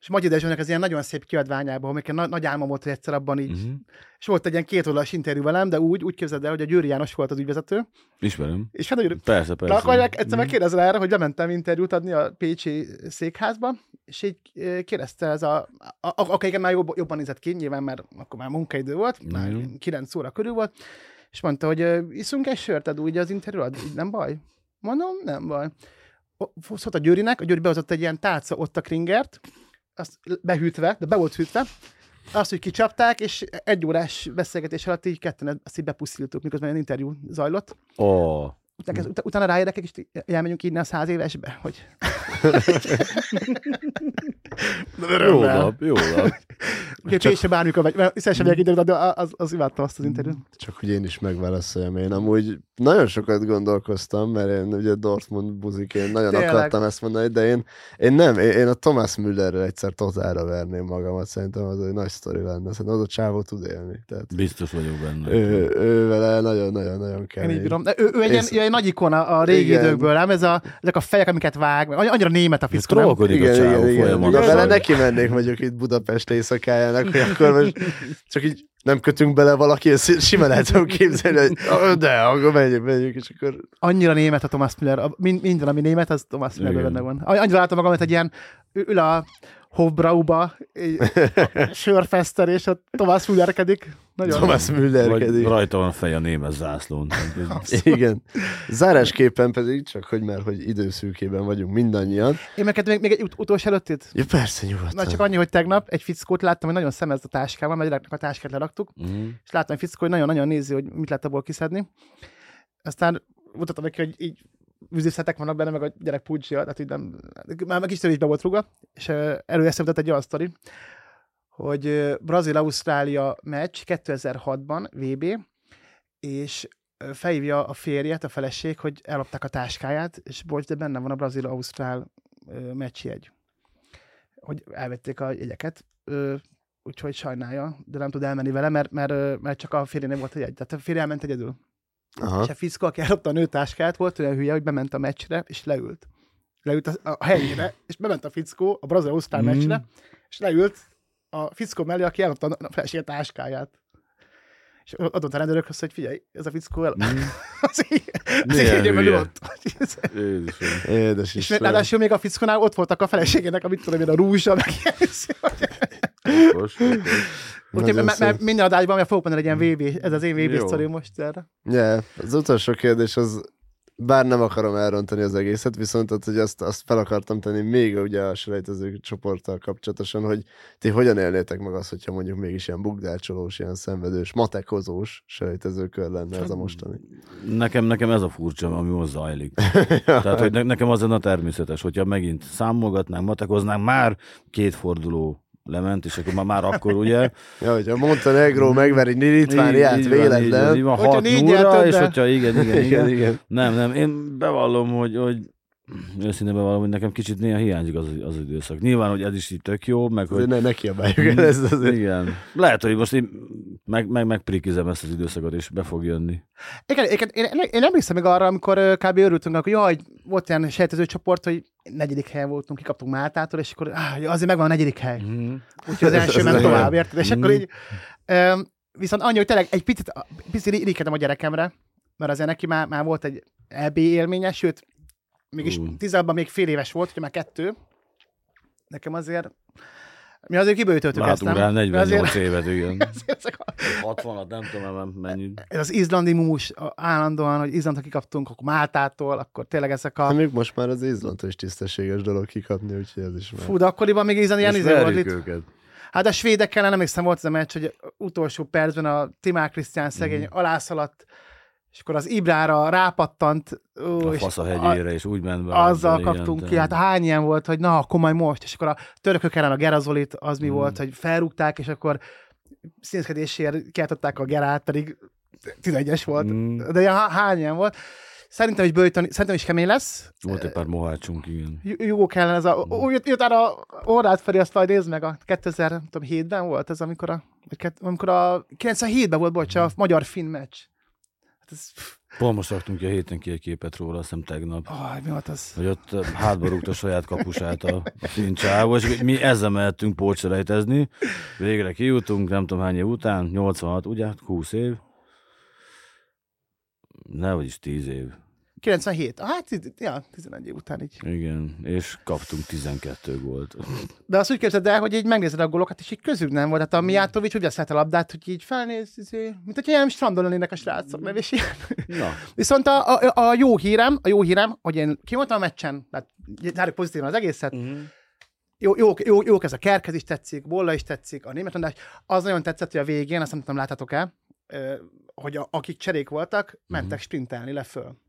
és Matyi Dezsőnek ez ilyen nagyon szép kiadványában, amik nagy, nagy álmom volt, hogy egyszer abban így, Mhm. és volt egy ilyen két oldalas interjú velem, de úgy, úgy képzeld el, hogy a Győri János volt az ügyvezető, Ismerem. és hát hogy Persze, persze. akkor meg egyszer megkérdezem erre, hogy bementem interjút adni a Pécsi székházba, és így eh, kérdezte ez a, a, a akiken már jobb, jobban nézett ki, nyilván már akkor már munkaidő volt, már jó. 9 óra körül volt, és mondta, hogy eh, iszunk egy sört, ad úgy az interjú, ad, nem baj? Mondom, nem baj. Szólt a Győrinek, a Győri behozott egy ilyen tálca ott a kringert, azt behűtve, de be volt hűtve, azt, hogy kicsapták, és egy órás beszélgetés alatt így ketten azt így bepusztíltuk, miközben egy interjú zajlott. Oh. Utána, ut- utána ráérdekek, és elmegyünk innen a száz évesbe, hogy... Jó nap, jó nap. Úgyhogy Pécse bármikor vagy, mert hiszen sem de az, az imádta azt az interjút. Csak hogy én is megválaszoljam. Én amúgy nagyon sokat gondolkoztam, mert én ugye Dortmund buzik, én nagyon Tényleg. akartam ezt mondani, de én, én nem, én, én a Thomas Müllerrel egyszer totálra verném magamat, szerintem az egy nagy sztori lenne, szerintem az a csávó tud élni. Tehát Biztos vagyok benne. ő, ő vele nagyon-nagyon-nagyon Én így bírom. De ő, ő egy, ilyen, És- ilyen nagy ikona a régi Igen. időkből, nem? Ez a, ezek a fejek, amiket vág, annyira német a fickó, nem? Trollkodik a csávó Na folyamatosan. vele neki mennék mondjuk itt Budapest éjszakájának, hogy akkor most csak így nem kötünk bele valaki, ezt simán el tudom képzelni, hogy "Ah, de, akkor menjünk, menjünk, és akkor Annyira német a Thomas Müller. A, min- minden, ami német, az Thomas Igen. benne van. Annyira látom magamat egy ilyen, ül a Hofbrauba, egy sörfeszter, és ott Thomas Müllerkedik. Nagyon. Thomas Vagy Müllerkedik. rajta van fej a német zászlón. Igen. Zárásképpen pedig, csak hogy mert hogy időszűkében vagyunk mindannyian. Én meg még, még egy ut- utolsó előttit? Ja, persze, nyugodtan. Na csak annyi, hogy tegnap egy fickót láttam, hogy nagyon szemez a táskával, mert a táskát leraktuk, Mhm. és láttam egy fickó, hogy nagyon-nagyon nézi, hogy mit lehet abból kiszedni. Aztán mutatom neki, hogy így vízészetek vannak benne, meg a gyerek púdzsia, tehát így nem, már meg is be volt rúgva, és uh, előeszemtett egy olyan sztori, hogy Brazil-Ausztrália meccs 2006-ban VB, és felhívja a férjet, a feleség, hogy ellopták a táskáját, és bocs, de benne van a Brazil-Ausztrál meccsjegy. Hogy elvették a jegyeket, úgyhogy sajnálja, de nem tud elmenni vele, mert, mert, mert csak a férjénél volt a jegy. Tehát a férje elment egyedül. Aha. És a fiszko, aki ellopta a nőtáskát, volt olyan hülye, hogy bement a meccsre, és leült. Leült a, a helyére, és bement a fickó a brazil osztál Mm. meccsre, és leült a fickó mellé, aki ellopta a feleség táskáját. És adott a rendőrökhöz, hogy figyelj, ez a fickó el... Mhm. az így, ott. Jézusom. Édes És ráadásul még a fickónál ott voltak a feleségének, amit tudom én, a rúzsa, meg ilyen. Okos, okos. Úgyhogy mert szép. minden adásban, mert fogok mondani egy ilyen VB, ez az én VB sztori most erre. Ja, az utolsó kérdés az, bár nem akarom elrontani az egészet, viszont ott, hogy azt, azt fel akartam tenni még ugye a selejtező csoporttal kapcsolatosan, hogy ti hogyan élnétek meg azt, hogyha mondjuk mégis ilyen bugdácsolós, ilyen szenvedős, matekozós selejtezőkör lenne ez a mostani. Nekem, nekem ez a furcsa, ami most zajlik. Tehát, hogy ne, nekem az lenne a természetes, hogyha megint számolgatnánk, matekoznánk, már két forduló lement, és akkor már, már akkor ugye... Ja, hogyha Montenegro megveri Litvániát Így- így van, így van, véletlen. így van, Hogyha 6 négy 0 nyerted, és hogyha igen, igen, igen, Igen, igen. Nem, nem, én bevallom, hogy, hogy őszintén bevallom, hogy nekem kicsit néha hiányzik az, az időszak. Nyilván, hogy ez is így tök jó, meg hogy... Ne, ne kiabáljuk el ezt azért. Igen. Lehet, hogy most én meg, meg, megprikizem ezt az időszakot, és be fog jönni. Igen, igen, én, én, én emlékszem még arra, amikor kb. örültünk, hogy jaj, volt ilyen sejtező csoport, hogy negyedik helyen voltunk, kikaptunk Máltától, és akkor áh, azért megvan a negyedik hely. Mm. Úgyhogy az első ment tovább, érted? És akkor Mhm. így... Öm, viszont annyi, hogy tényleg egy picit, picit irigykedem a gyerekemre, mert azért neki már, már volt egy EB élménye, sőt, mégis Ú. tizenban még fél éves volt, hogy már kettő. Nekem azért... Mi azért kibőjtöltük ezt, nem? rá Mi azért, 48 évet, igen. ezek a, 60-at, nem tudom, mennyi. ez az izlandi mumus állandóan, hogy Izlandra kikaptunk, akkor Máltától, akkor tényleg ezek a... Hát még most már az Izlandtól is tisztességes dolog kikapni, úgyhogy ez is már. Fú, de akkoriban még Izland ilyen izé volt. Itt. őket. Hát a svédekkel nem emlékszem, volt ez a meccs, hogy utolsó percben a Timár Krisztián szegény mm. alászaladt, és akkor az Ibrára rápattant, ó, A fasz a a- hegyére, és úgy ment be. azzal kaptunk ki. tehát- Hát hány ilyen volt, hogy na, akkor majd most, és akkor a törökök ellen a Gerazolit, az mi Mm. volt, hogy felrúgták, és akkor színszkedésért kiáltották a Gerát, pedig 11-es volt. Mm. De ilyen há- hány ilyen volt. Szerintem is bőjtön, szerintem is kemény lesz. Volt egy pár mohácsunk, igen. J- Jugó kellene ez a... Úgy jut- utána Orrát felé, azt majd nézd meg, a 2007-ben volt ez, amikor a, amikor a 97-ben volt, bocs, a magyar-finn meccs. Hát ez, Pont most raktunk ki a héten ki egy képet róla, azt hiszem tegnap. oh, mi volt az? Hogy ott hátba rúgta saját kapusát a, a és mi ezzel mehettünk pócselejtezni. Végre kijutunk, nem tudom hány év után, 86, ugye? 20 év. Nehogy is 10 év. 97. Hát, tiz- ja, 11 év után így. Igen, és kaptunk 12 gólt. De azt úgy képzeld el, hogy így megnézed a gólokat, és így közük nem volt. Hát a Mijatovics úgy veszett a labdát, hogy így felnéz, izé, mint hogy ilyen strandon lennének a srácok, nem? És ilyen. Na, Viszont a, a, a, jó hírem, a jó hírem, hogy én ki voltam a meccsen, tehát zárjuk pozitívan az egészet, uh-huh. jó, jó, jó, jó ez a Kerkez is tetszik, Bolla is tetszik, a német András, az nagyon tetszett, hogy a végén, azt nem tudom, láthatok el, hogy a, akik cserék voltak, mentek sprintelni le föl.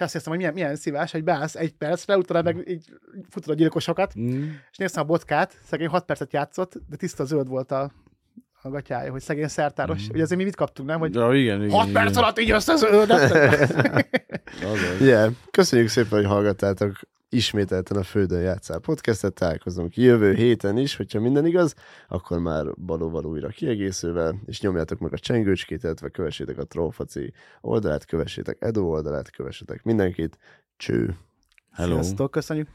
És azt hiszem, hogy milyen, milyen szívás, hogy beállsz egy percre, utána meg így futod a gyilkosokat, mm. és néztem a botkát, szegény 6 percet játszott, de tiszta zöld volt a, a gatyája, hogy szegény szertáros. Mhm. Ugye azért mi mit kaptunk, nem? Hogy Ja, igen, igen. 6 igen. perc alatt így összezöldet. Azaz. Yeah. Köszönjük szépen, hogy hallgattátok ismételten a Földön játszál podcastet, találkozunk jövő héten is, hogyha minden igaz, akkor már valóval újra kiegészülve, és nyomjátok meg a csengőcskét, illetve kövessétek a Trófaci oldalát, kövessétek Edo oldalát, kövessétek mindenkit. Cső! Hello. Sziasztok, köszönjük.